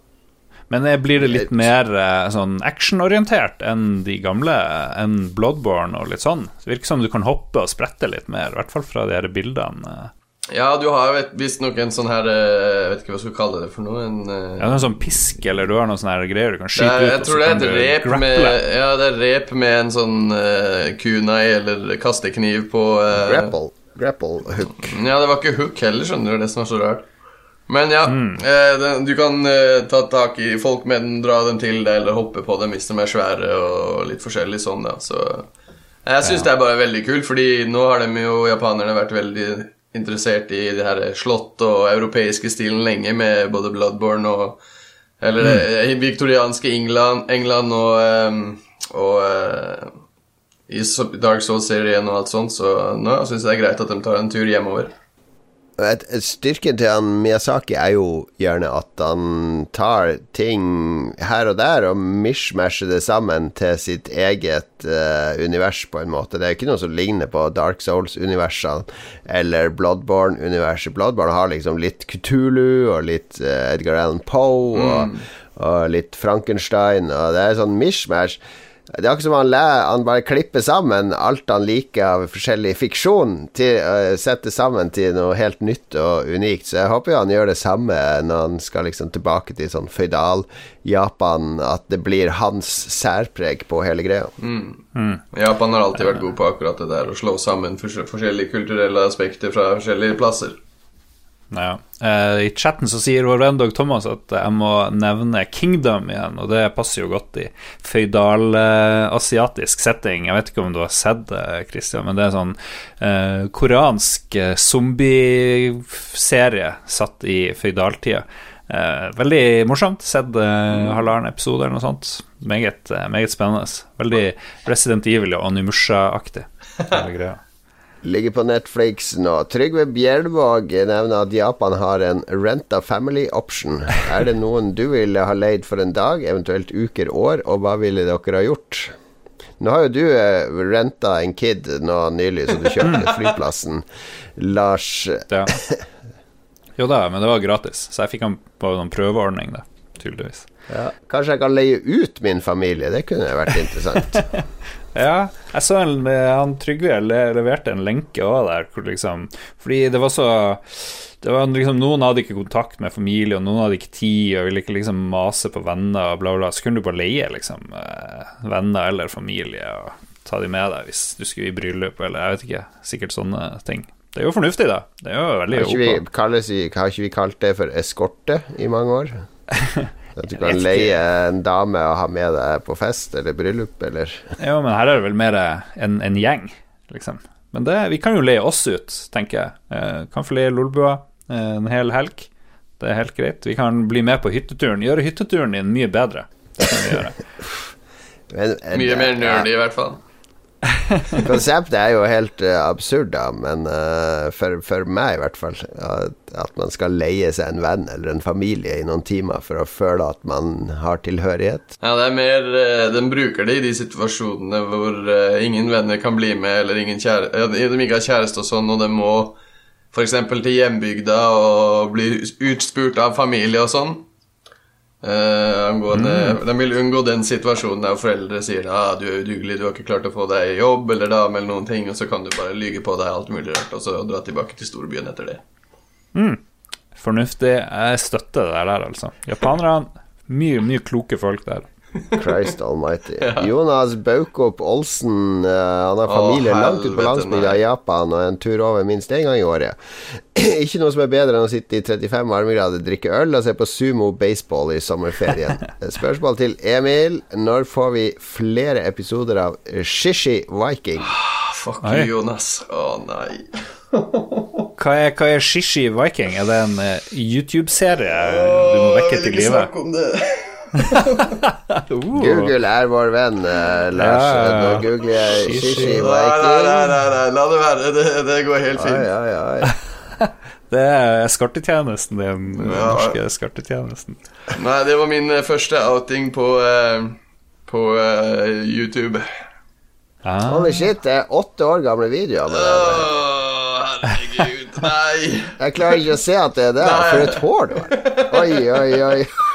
Men blir det litt mer eh, sånn actionorientert enn de gamle, enn Bloodborne og litt sånn? Det virker som du kan hoppe og sprette litt mer, i hvert fall fra de her bildene. Ja, du har vet- visstnok en sånn her eh, Jeg vet ikke hva jeg skal kalle det for noe. En, eh, Ja, er en sånn pisk, eller du har noen sånne her greier du kan skyte er, ut, jeg tror det er et rep med Ja, det er rep med en sånn uh, kunai eller kastekniv på uh, grapple. Grapple hook. Ja, det var ikke hook heller, skjønner du. Det som var så rart. Men ja, eh, den, du kan eh, ta tak i folk med den, dra dem til deg, eller hoppe på dem hvis de er svære, og litt forskjellig sånn, da. Så jeg syns det er bare veldig kult, fordi nå har de jo, japanerne, vært veldig interessert i det her slott og europeiske stilen lenge, med både Bloodborne og Eller det viktorianske England, England og, um, og uh, i Dark Souls-serien og alt sånt, så nå syns jeg det er greit at de tar en tur hjemover. Et, et styrken til han Miyazaki er jo gjerne at han tar ting her og der og mishmasher det sammen til sitt eget uh, univers, på en måte. Det er ikke noe som ligner på Dark Souls-universene eller Bloodborne-universet. Bloodborne har liksom litt Kutulu og litt uh, Edgar Allan Poe og, og litt Frankenstein, og det er sånn mishmash. Det er akkurat som han, han bare klipper sammen alt han liker av forskjellig fiksjon, til, uh, setter sammen til noe helt nytt og unikt. Så jeg håper jo han gjør det samme når han skal liksom tilbake til sånn føydal-Japan, at det blir hans særpreg på hele greia. Japan har alltid vært god på akkurat det der, å slå sammen forskjellige kulturelle aspekter fra forskjellige plasser. Ja. Uh, I chatten så sier Dag Thomas at jeg må nevne Kingdom igjen, og det passer jo godt i føydal-asiatisk setting. Jeg vet ikke om du har sett det, Christian, men det er sånn uh, koreansk eh, zombieserie satt i føydaltida. Veldig morsomt. Sett eh, halvannen episode eller noe sånt. Meget, meget spennende. Veldig Resident Evil og Onimusha-aktig. Ligger på Netflix nå. Trygve Bjelvåg nevner at Japan har en renta family option. Er det noen du ville ha leid for en dag, eventuelt uker, år, og hva ville dere ha gjort? Nå har jo du eh, renta en kid nå nylig, så du kjøpte flyplassen. Lars Ja. Jo da, men det var gratis, så jeg fikk han på noen prøveordning, da, tydeligvis. ja, Kanskje jeg kan leie ut min familie? Det kunne vært interessant. Ja, jeg så en, han Trygve leverte en lenke òg der, liksom Fordi det var så det var liksom, Noen hadde ikke kontakt med familie, og noen hadde ikke tid, og ville ikke liksom mase på venner, og bla, bla. Så kunne du bare leie liksom eh, venner eller familie og ta de med deg hvis du skulle i bryllup, eller jeg vet ikke. Sikkert sånne ting. Det er jo fornuftig, da. Det er jo veldig Har ikke, vi, kalles, har ikke vi kalt det for eskorte i mange år? At du kan leie en dame og ha med deg på fest eller bryllup, eller Jo, men her er det vel mer en, en gjeng, liksom. Men det, vi kan jo leie oss ut, tenker jeg. Eh, kan få leie Lolbua eh, en hel helg. Det er helt greit. Vi kan bli med på hytteturen. Gjøre hytteturen din mye bedre. Det kan vi gjøre. Men- men- Mye mer ja, i hvert fall. Konseptet er jo helt uh, absurd, da, men uh, for, for meg i hvert fall. At, at man skal leie seg en venn eller en familie i noen timer for å føle at man har tilhørighet. Ja, det er mer eh, Den bruker det i de situasjonene hvor ingen venner kan bli med, eller ingen kjære, de ikke har kjæreste og sånn, og de må f.eks. til hjembygda og bli utspurt av familie og sånn. Eh, angående, De vil unngå den situasjonen der foreldre sier ah, du er udugelig, du har ikke klart å få deg jobb eller dame eller noen ting, og så kan du bare lyge på deg alt mulig rart, og så dra tilbake til storbyen etter det. Fornuftig. Jeg støtter det der, altså. Japanerne, mye, mye kloke folk der. Christ almighty. Jonas Baukop Olsen, eh, han har familie langt ute på landsbygda i Japan og en tur over minst én gang i året. Ikke noe som er bedre enn å sitte i 35 varmegrader, drikke øl og se på sumo baseball i sommerferien. Spørsmål til Emil. Når får vi flere episoder av Shishi Viking? Ah, fuck you, Jonas. Å nei. Hva er, hva er Shishi Viking? Er det en eh, YouTube-serie du må vekke til live? om det. Uh. Google er vår venn, eh, Lars. Ja, ja, ja. Nå googler jeg Shishi Nei, nei, nei, nei, nei, la det være. Det, det går helt fint. fint. ai, ai. Det er skartetjenesten, den Ja. norske skartetjenesten. Nei, det var min eh, første outing på, eh, på eh, YouTube. Ah. Holy shit, det er åtte år gamle videoer med det. Åh, herregud. Nei. Jeg klarer ikke å se at det er det. For et hår du har. Oi, oi, oi.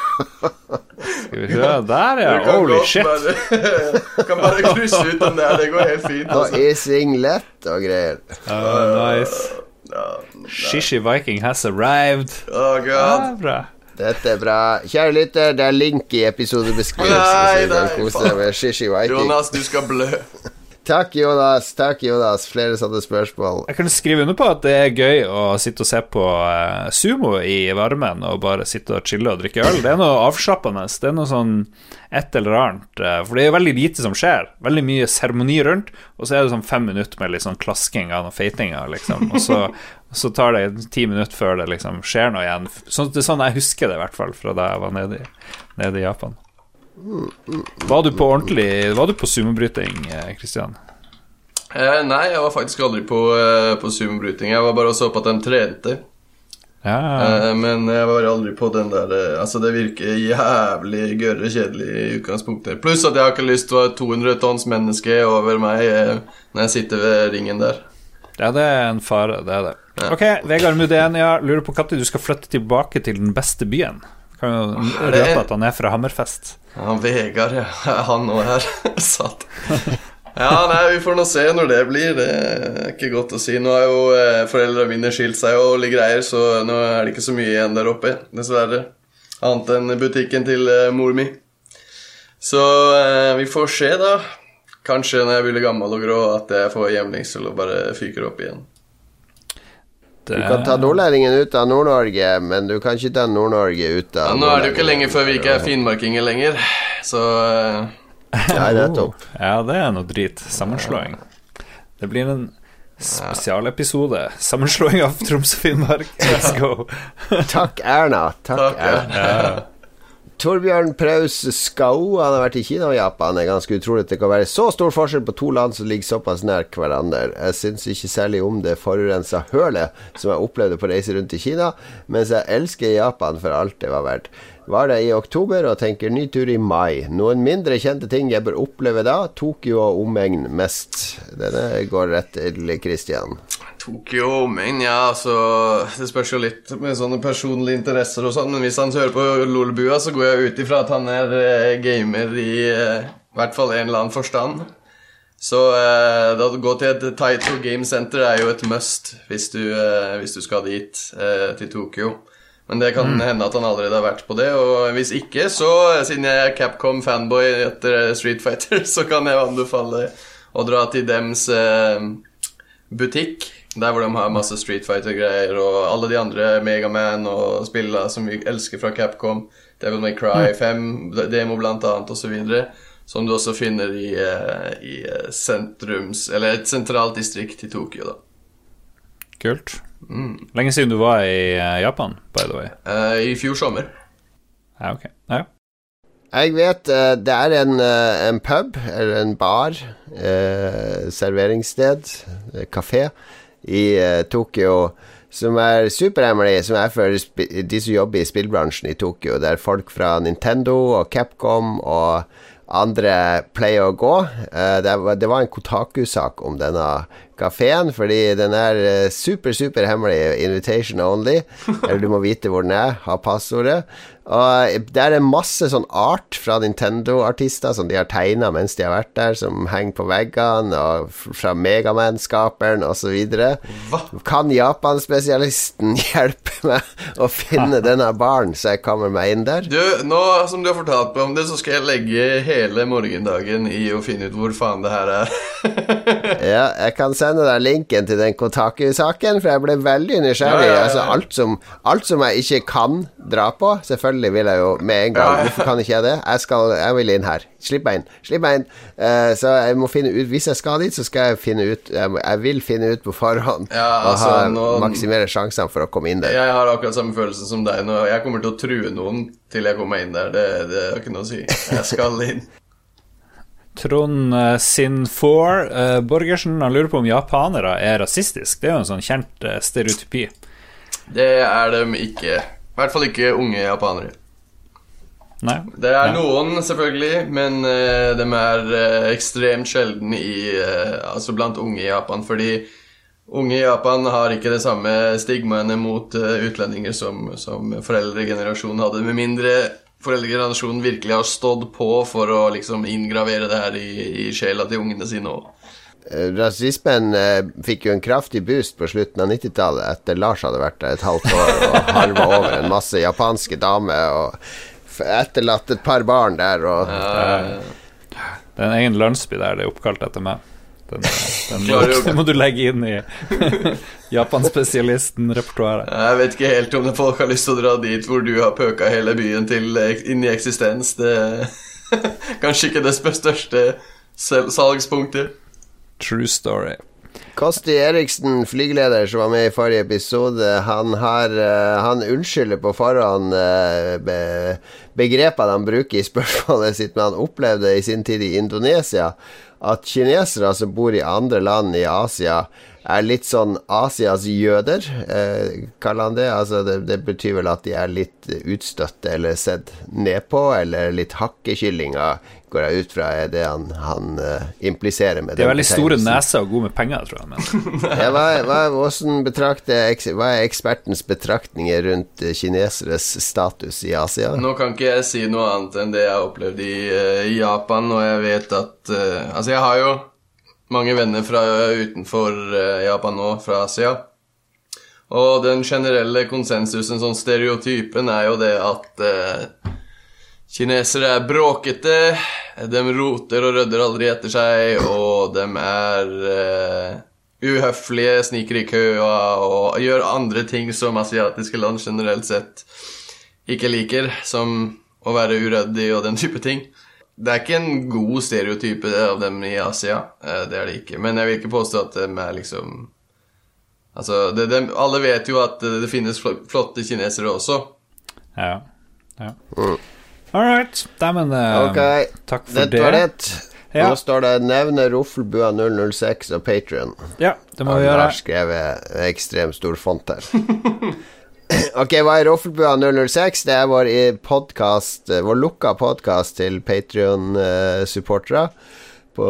Skal vi se, der ja, holy shit. Bare, kan bare krysse ut den der. Det går helt fint. Og ising i singlet og greier. Uh, nice. Shishi Viking has arrived. Oh, God. Ja, Dette er bra. Kjære lytter, det er link i episodebeskrivelsen, så Nei, nei. Jonas, du skal blø. Takk, Jonas. Takk, Jonas. Flere sånne spørsmål. Jeg kan skrive under på at det er gøy å sitte og se på eh, sumo i varmen og bare sitte og chille og drikke øl. Det er noe avslappende. Det er noe sånn et eller annet. eh, for det er veldig lite som skjer. Veldig mye seremoni rundt, og så er det sånn fem minutter med litt sånn klasking av noen feitinger, liksom. Og så, så tar det ti minutter før det liksom skjer noe igjen. Sånn, det er sånn jeg husker det, i hvert fall, fra da jeg var nede nede i Japan. Var du på ordentlig Var du på sumobryting, Kristian? Eh, nei, jeg var faktisk aldri på, eh, på sumobryting. Jeg var bare og så på at de trente. Ja. Eh, men jeg var aldri på den der eh, Altså, det virker jævlig gørre kjedelig i utgangspunktet. Pluss at jeg har ikke lyst til å et 200 tonns menneske over meg eh, når jeg sitter ved ringen der. Ja, det er en fare, det er det. Ja. Ok, Vegard Mudenia lurer på når du skal flytte tilbake til den beste byen. Kan jo røpe at han er fra Hammerfest. Ja, Vegard, ja. Han òg her. Satt. Ja, nei, vi får nå se når det blir. Det er ikke godt å si. Nå har jo eh, foreldrene mine skilt seg og litt greier, så nå er det ikke så mye igjen der oppe, dessverre. Annet enn butikken til eh, mor mi. Så eh, vi får se, da. Kanskje når jeg blir gammel og grå, at jeg får hjemlengsel og bare fyker opp igjen. Du kan ta nordlendingen ut av Nord-Norge, men du kan ikke ta Nord-Norge ut av Ja, nå er det jo ikke lenge før vi ikke er finnmarkinger lenger, så Nei, det er topp. Ja, det er noe drit. Sammenslåing. Det blir en spesialepisode. Sammenslåing av Troms og Finnmark. Let's go. Takk, Erna. Takk, Takk, Erna. ja. Torbjørn Praus Skau Han har vært i Kina og Japan. Det er ganske utrolig at det kan være så stor forskjell på to land som ligger såpass nær hverandre. Jeg syns ikke særlig om det forurensa hølet som jeg opplevde på reise rundt i Kina, mens jeg elsker Japan for alt det var verdt. Var det i oktober og tenker ny tur i mai. Noen mindre kjente ting jeg bør oppleve da? Tokyo og omegn mest. Denne går rett til Christian. Tokyo, og omegn, ja, altså Det spørs jo litt med sånne personlige interesser og sånn, men hvis han hører på Lolbua, så går jeg ut ifra at han er eh, gamer i eh, hvert fall en eller annen forstand. Så eh, å gå til et Taito Game Center er jo et must hvis du, eh, hvis du skal dit, eh, til Tokyo. Men det kan hende at han allerede har vært på det, og hvis ikke, så siden jeg er Capcom-fanboy etter Street Fighter, så kan jeg anbefale å dra til dems eh, butikk. Der hvor de har masse Street Fighter-greier og alle de andre Megaman og spillene som vi elsker fra Capcom. Devil May Cry 5, demo blant annet, videre. Som du også finner i, eh, i eh, sentrums Eller et sentralt distrikt i Tokyo, da. Kult. Lenge siden du var i eh, Japan, by the way. Uh, I fjor sommer. Ja, ok. Ja. Jeg vet eh, det er en, en pub, eller en bar, eh, serveringssted, kafé, i Tokyo som er superhemmelig, som er for de som jobber i spillbransjen i Tokyo. Der folk fra Nintendo og Capcom og andre pleier å gå. Eh, det, det var en Kotaku-sak om denne kafeen, fordi den er eh, super, super hemmelig. Invitation only. Eller du må vite hvor den er, ha passordet. Og det er masse sånn art fra Nintendo-artister som de har tegna mens de har vært der, som henger på veggene, og fra Megaman-skaperen osv. Kan Japan-spesialisten hjelpe meg å finne denne baren, så jeg kommer meg inn der? Du, nå som du har fortalt meg om det, så skal jeg legge hele morgendagen i å finne ut hvor faen det her er. Ja, jeg kan sende deg linken til den Kotaku-saken, for jeg ble veldig nysgjerrig. Ja, ja. Altså, alt, som, alt som jeg ikke kan dra på Selvfølgelig vil jeg jo med en gang. Hvorfor kan ikke jeg det? Jeg, skal, jeg vil inn her. Slipp meg inn. Slipp meg inn. Uh, så jeg må finne ut Hvis jeg skal dit, så skal jeg finne ut Jeg, må- jeg vil finne ut på forhånd Ja, og altså, ha, nå- maksimere sjansene for å komme inn der. Jeg har akkurat samme følelse som deg nå. Jeg kommer til å true noen til jeg kommer meg inn der. Det, det har ikke noe å si. Jeg skal inn. Trond Sinfor Sin4 uh, Borgersen han lurer på om japanere er rasistisk. Det er jo en sånn kjent eh, stereotypi. Det er dem ikke. I hvert fall ikke unge japanere. Nei? Det er Nei. noen, selvfølgelig, men uh, de er uh, ekstremt sjelden i eh, Altså blant unge i Japan, fordi unge i Japan har ikke det samme stigmaene mot eh, utlendinger som, som foreldregenerasjonen hadde, med mindre foreldregenerasjonen virkelig har stått på for å liksom inngravere det her i, i sjela til ungene sine òg. Eh, Rasismen eh, fikk jo en kraftig boost på slutten av 90-tallet, etter Lars hadde vært der et halvt år og halva over en masse japanske damer og etterlatt et par barn der. Og, Det er en egen landsby der det er oppkalt etter meg. Den, den, må, den må du legge inn i Japanspesialisten-repertoaret. Jeg vet ikke helt om folk har lyst til å dra dit hvor du har pøka hele byen til eh, inn i eksistens. Det Kanskje ikke det største salgspunktet. True story. Kosti Eriksen, flygeleder som var med i forrige episode, han, har, eh, han unnskylder på forhånd eh, begrepene han bruker i spørsmålet sitt, men han opplevde i sin tid i Indonesia at kinesere som bor i andre land i Asia, er litt sånn Asias jøder, eh, kaller han det. Altså det. Det betyr vel at de er litt utstøtte eller sett ned på, eller litt hakkekyllinger, går jeg ut fra er det han, han uh, impliserer med De har er veldig store neser og gode med penger, tror jeg. Men Ja, hva, hva, hva er ekspertens betraktninger rundt eh, kineseres status i Asia? Nå kan ikke jeg si noe annet enn det jeg har opplevd i, uh, Japan, og jeg vet at uh, Altså, jeg har jo mange venner fra utenfor eh, Japan nå, fra Asia. Og den generelle konsensusen, sånn stereotypen, er jo det at eh, kinesere er bråkete, de roter og rydder aldri etter seg, og de er eh, uhøflige, sniker i køa og gjør andre ting som asiatiske land generelt sett ikke liker, som å være uryddig og den type ting. Det er ikke en god stereotype av dem i Asia, eh, det er det ikke. Men jeg vil ikke påstå at de er liksom Altså, det, de, alle vet jo at det, det finnes flotte kinesere også. ja. ja. All right. Dæven, uh, okay. takk for dette var det. det. Ja. Nå står det 'Nevne Roffelbua 006' og Patrion. Ja, det må vi gjøre. har skrevet ekstremt stor font her. ok, hva er Roffelbua 006? Det er vår eh, vår lukka podkast til Patrion-supportere. På,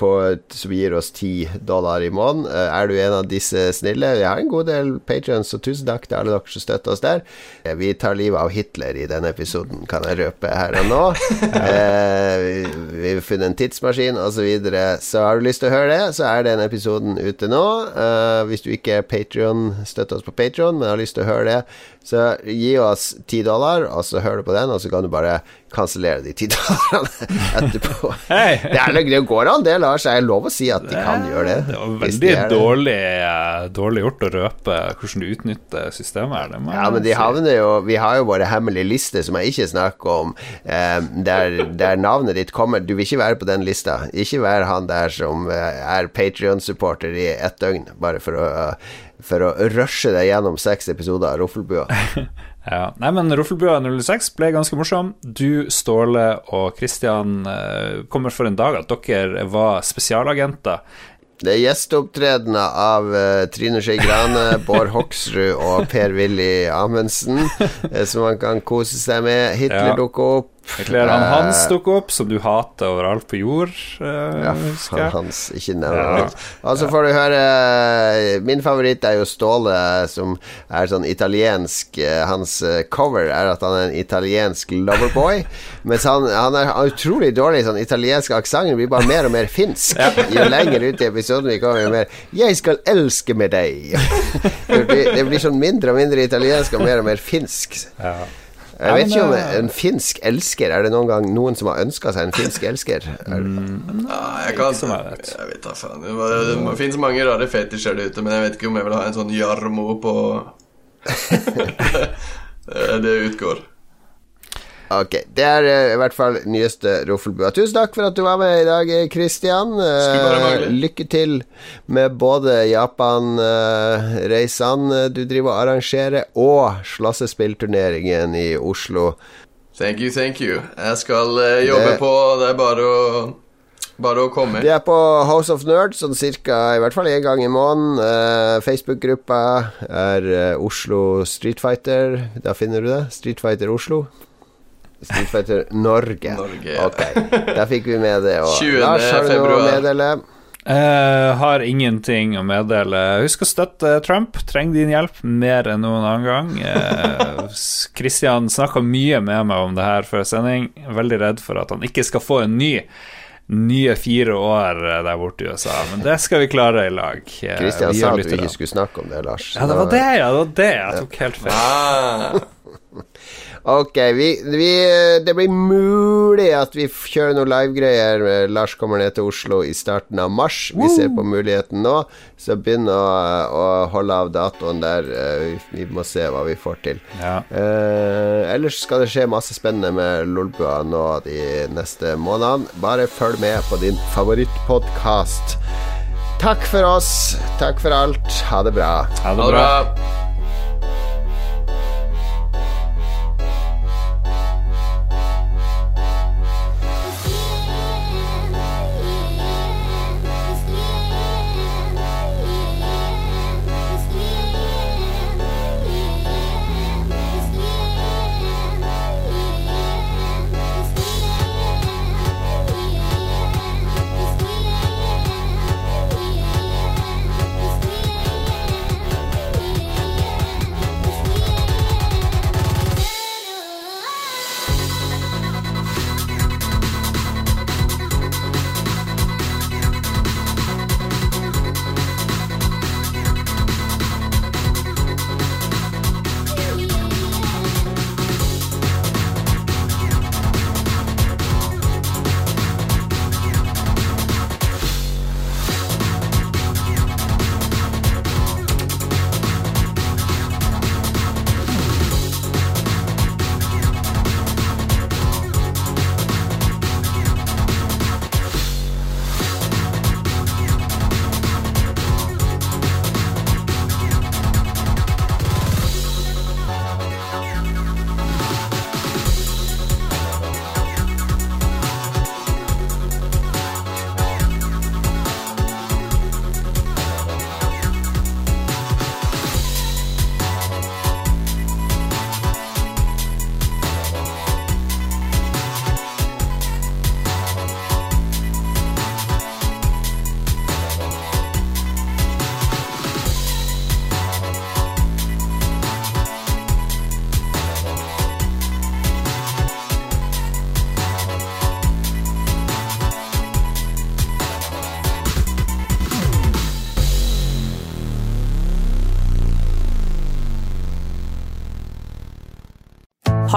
på, som gir oss 10 dollar i måneden. Eh, Er du en av disse snille? Vi har en god del patrions, så tusen takk til alle dere som støtter oss der. Eh, Vi tar livet av Hitler i denne episoden, kan jeg røpe her og nå. eh, vi, vi har funnet en tidsmaskin, osv. Så, videre. så har du lyst til å høre det, så er den episoden ute nå. Eh, hvis du ikke er Patreon støtter oss på Patreon men har lyst til å høre det, så gi oss ti dollar, og så hører du på den, og så kan du bare kansellere de ti dollarene etterpå. hey. Det, er, det går an, det, Lars. Jeg er lov å si at de kan gjøre det. Det var veldig de dårlig, eh, dårlig gjort å røpe hvordan du utnytter systemet her. Ja, men de havner jo Vi har jo våre hemmelige lister som jeg ikke snakker om, eh, der, der navnet ditt kommer. Du vil ikke være på den lista. Ikke være han der som eh, er Patrion-supporter i ett døgn, bare for å for å rushe deg gjennom seks episoder av Roffelbua. Ja. Nei, men Roffelbua 06 ble ganske morsom. Du, Ståle og Kristian eh, kommer for en dag at dere var spesialagenter. Det er gjesteopptredener av eh, Trine Skei Grane, Bård Hoksrud og Per-Willy Amundsen, eh, som man kan kose seg med. Hitler Ja. dukker opp. Klær han Eh, Hans dukker opp, som du hater overalt på jord, Uh, Ja, jeg. hans, ikke nevn Ja. Og så får du høre eh, Min favoritt er jo Ståle, som er sånn italiensk Hans cover er at han er en italiensk loverboy. Mens han, han er utrolig dårlig sånn italiensk aksent. Blir bare mer og mer finsk. Jo lenger ut i episoden vi kommer, jo mer 'Jeg skal elske med deg'. Det blir, det blir sånn mindre og mindre italiensk og mer og mer finsk. Ja. Jeg vet ikke om eh, en finsk elsker Er det noen gang noen som har ønska seg en finsk elsker? Nei, Ja, jeg kan som jeg vet. Jeg vet da faen. Det, det, det, finnes mange rare fetisjer der ute, men jeg vet ikke om jeg vil ha en sånn Jarmo på Det- Det utgår. Ok, det er eh, i hvert fall nyeste Roffelbua. Tusen takk for at du var med i dag, Kristian. Eh, mangle. lykke til med både Japan-reisene du driver og arrangerer, og slåssespillturneringen i Oslo. Thank you, thank you. Jeg skal eh, jobbe Det- på. Det er bare å Bare å komme. Vi er på House of Nerds sånn cirka i hvert fall én gang i måneden. Uh, Facebook-gruppa er uh, Oslo Street Fighter. Da finner du det. Street Fighter Oslo. Street Fighter Norge. Norge, ja. Ok, da fikk vi med det. Og 20. Lars, har du noe å meddele? Uh, har ingenting å meddele. Husk å støtte Trump. Trenger din hjelp mer enn noen annen gang. Kristian s- Christian snakka mye med meg om det her før sending. Veldig redd for at han ikke skal få en ny nye fire år eh, der borte i USA. Men det skal vi klare i lag. Eh, Kristian sa at vi ikke skulle snakke om det, Lars. Ja, det var det, ja. Det var det. Jeg tok helt feil. Ah, Ok, vi, vi, det blir mulig at vi kjører noen livegreier. Lars kommer ned til Oslo i starten av mars. Vi ser på muligheten nå, så begynn å, å holde av datoen der. Eh, Vi, må se hva vi får til. Ja. Eh, ellers skal det skje masse spennende med Lolbua nå de neste månedene. Bare følg med på din favorittpodkast. Takk for oss. Takk for alt. Ha det bra. Ha det ha det bra.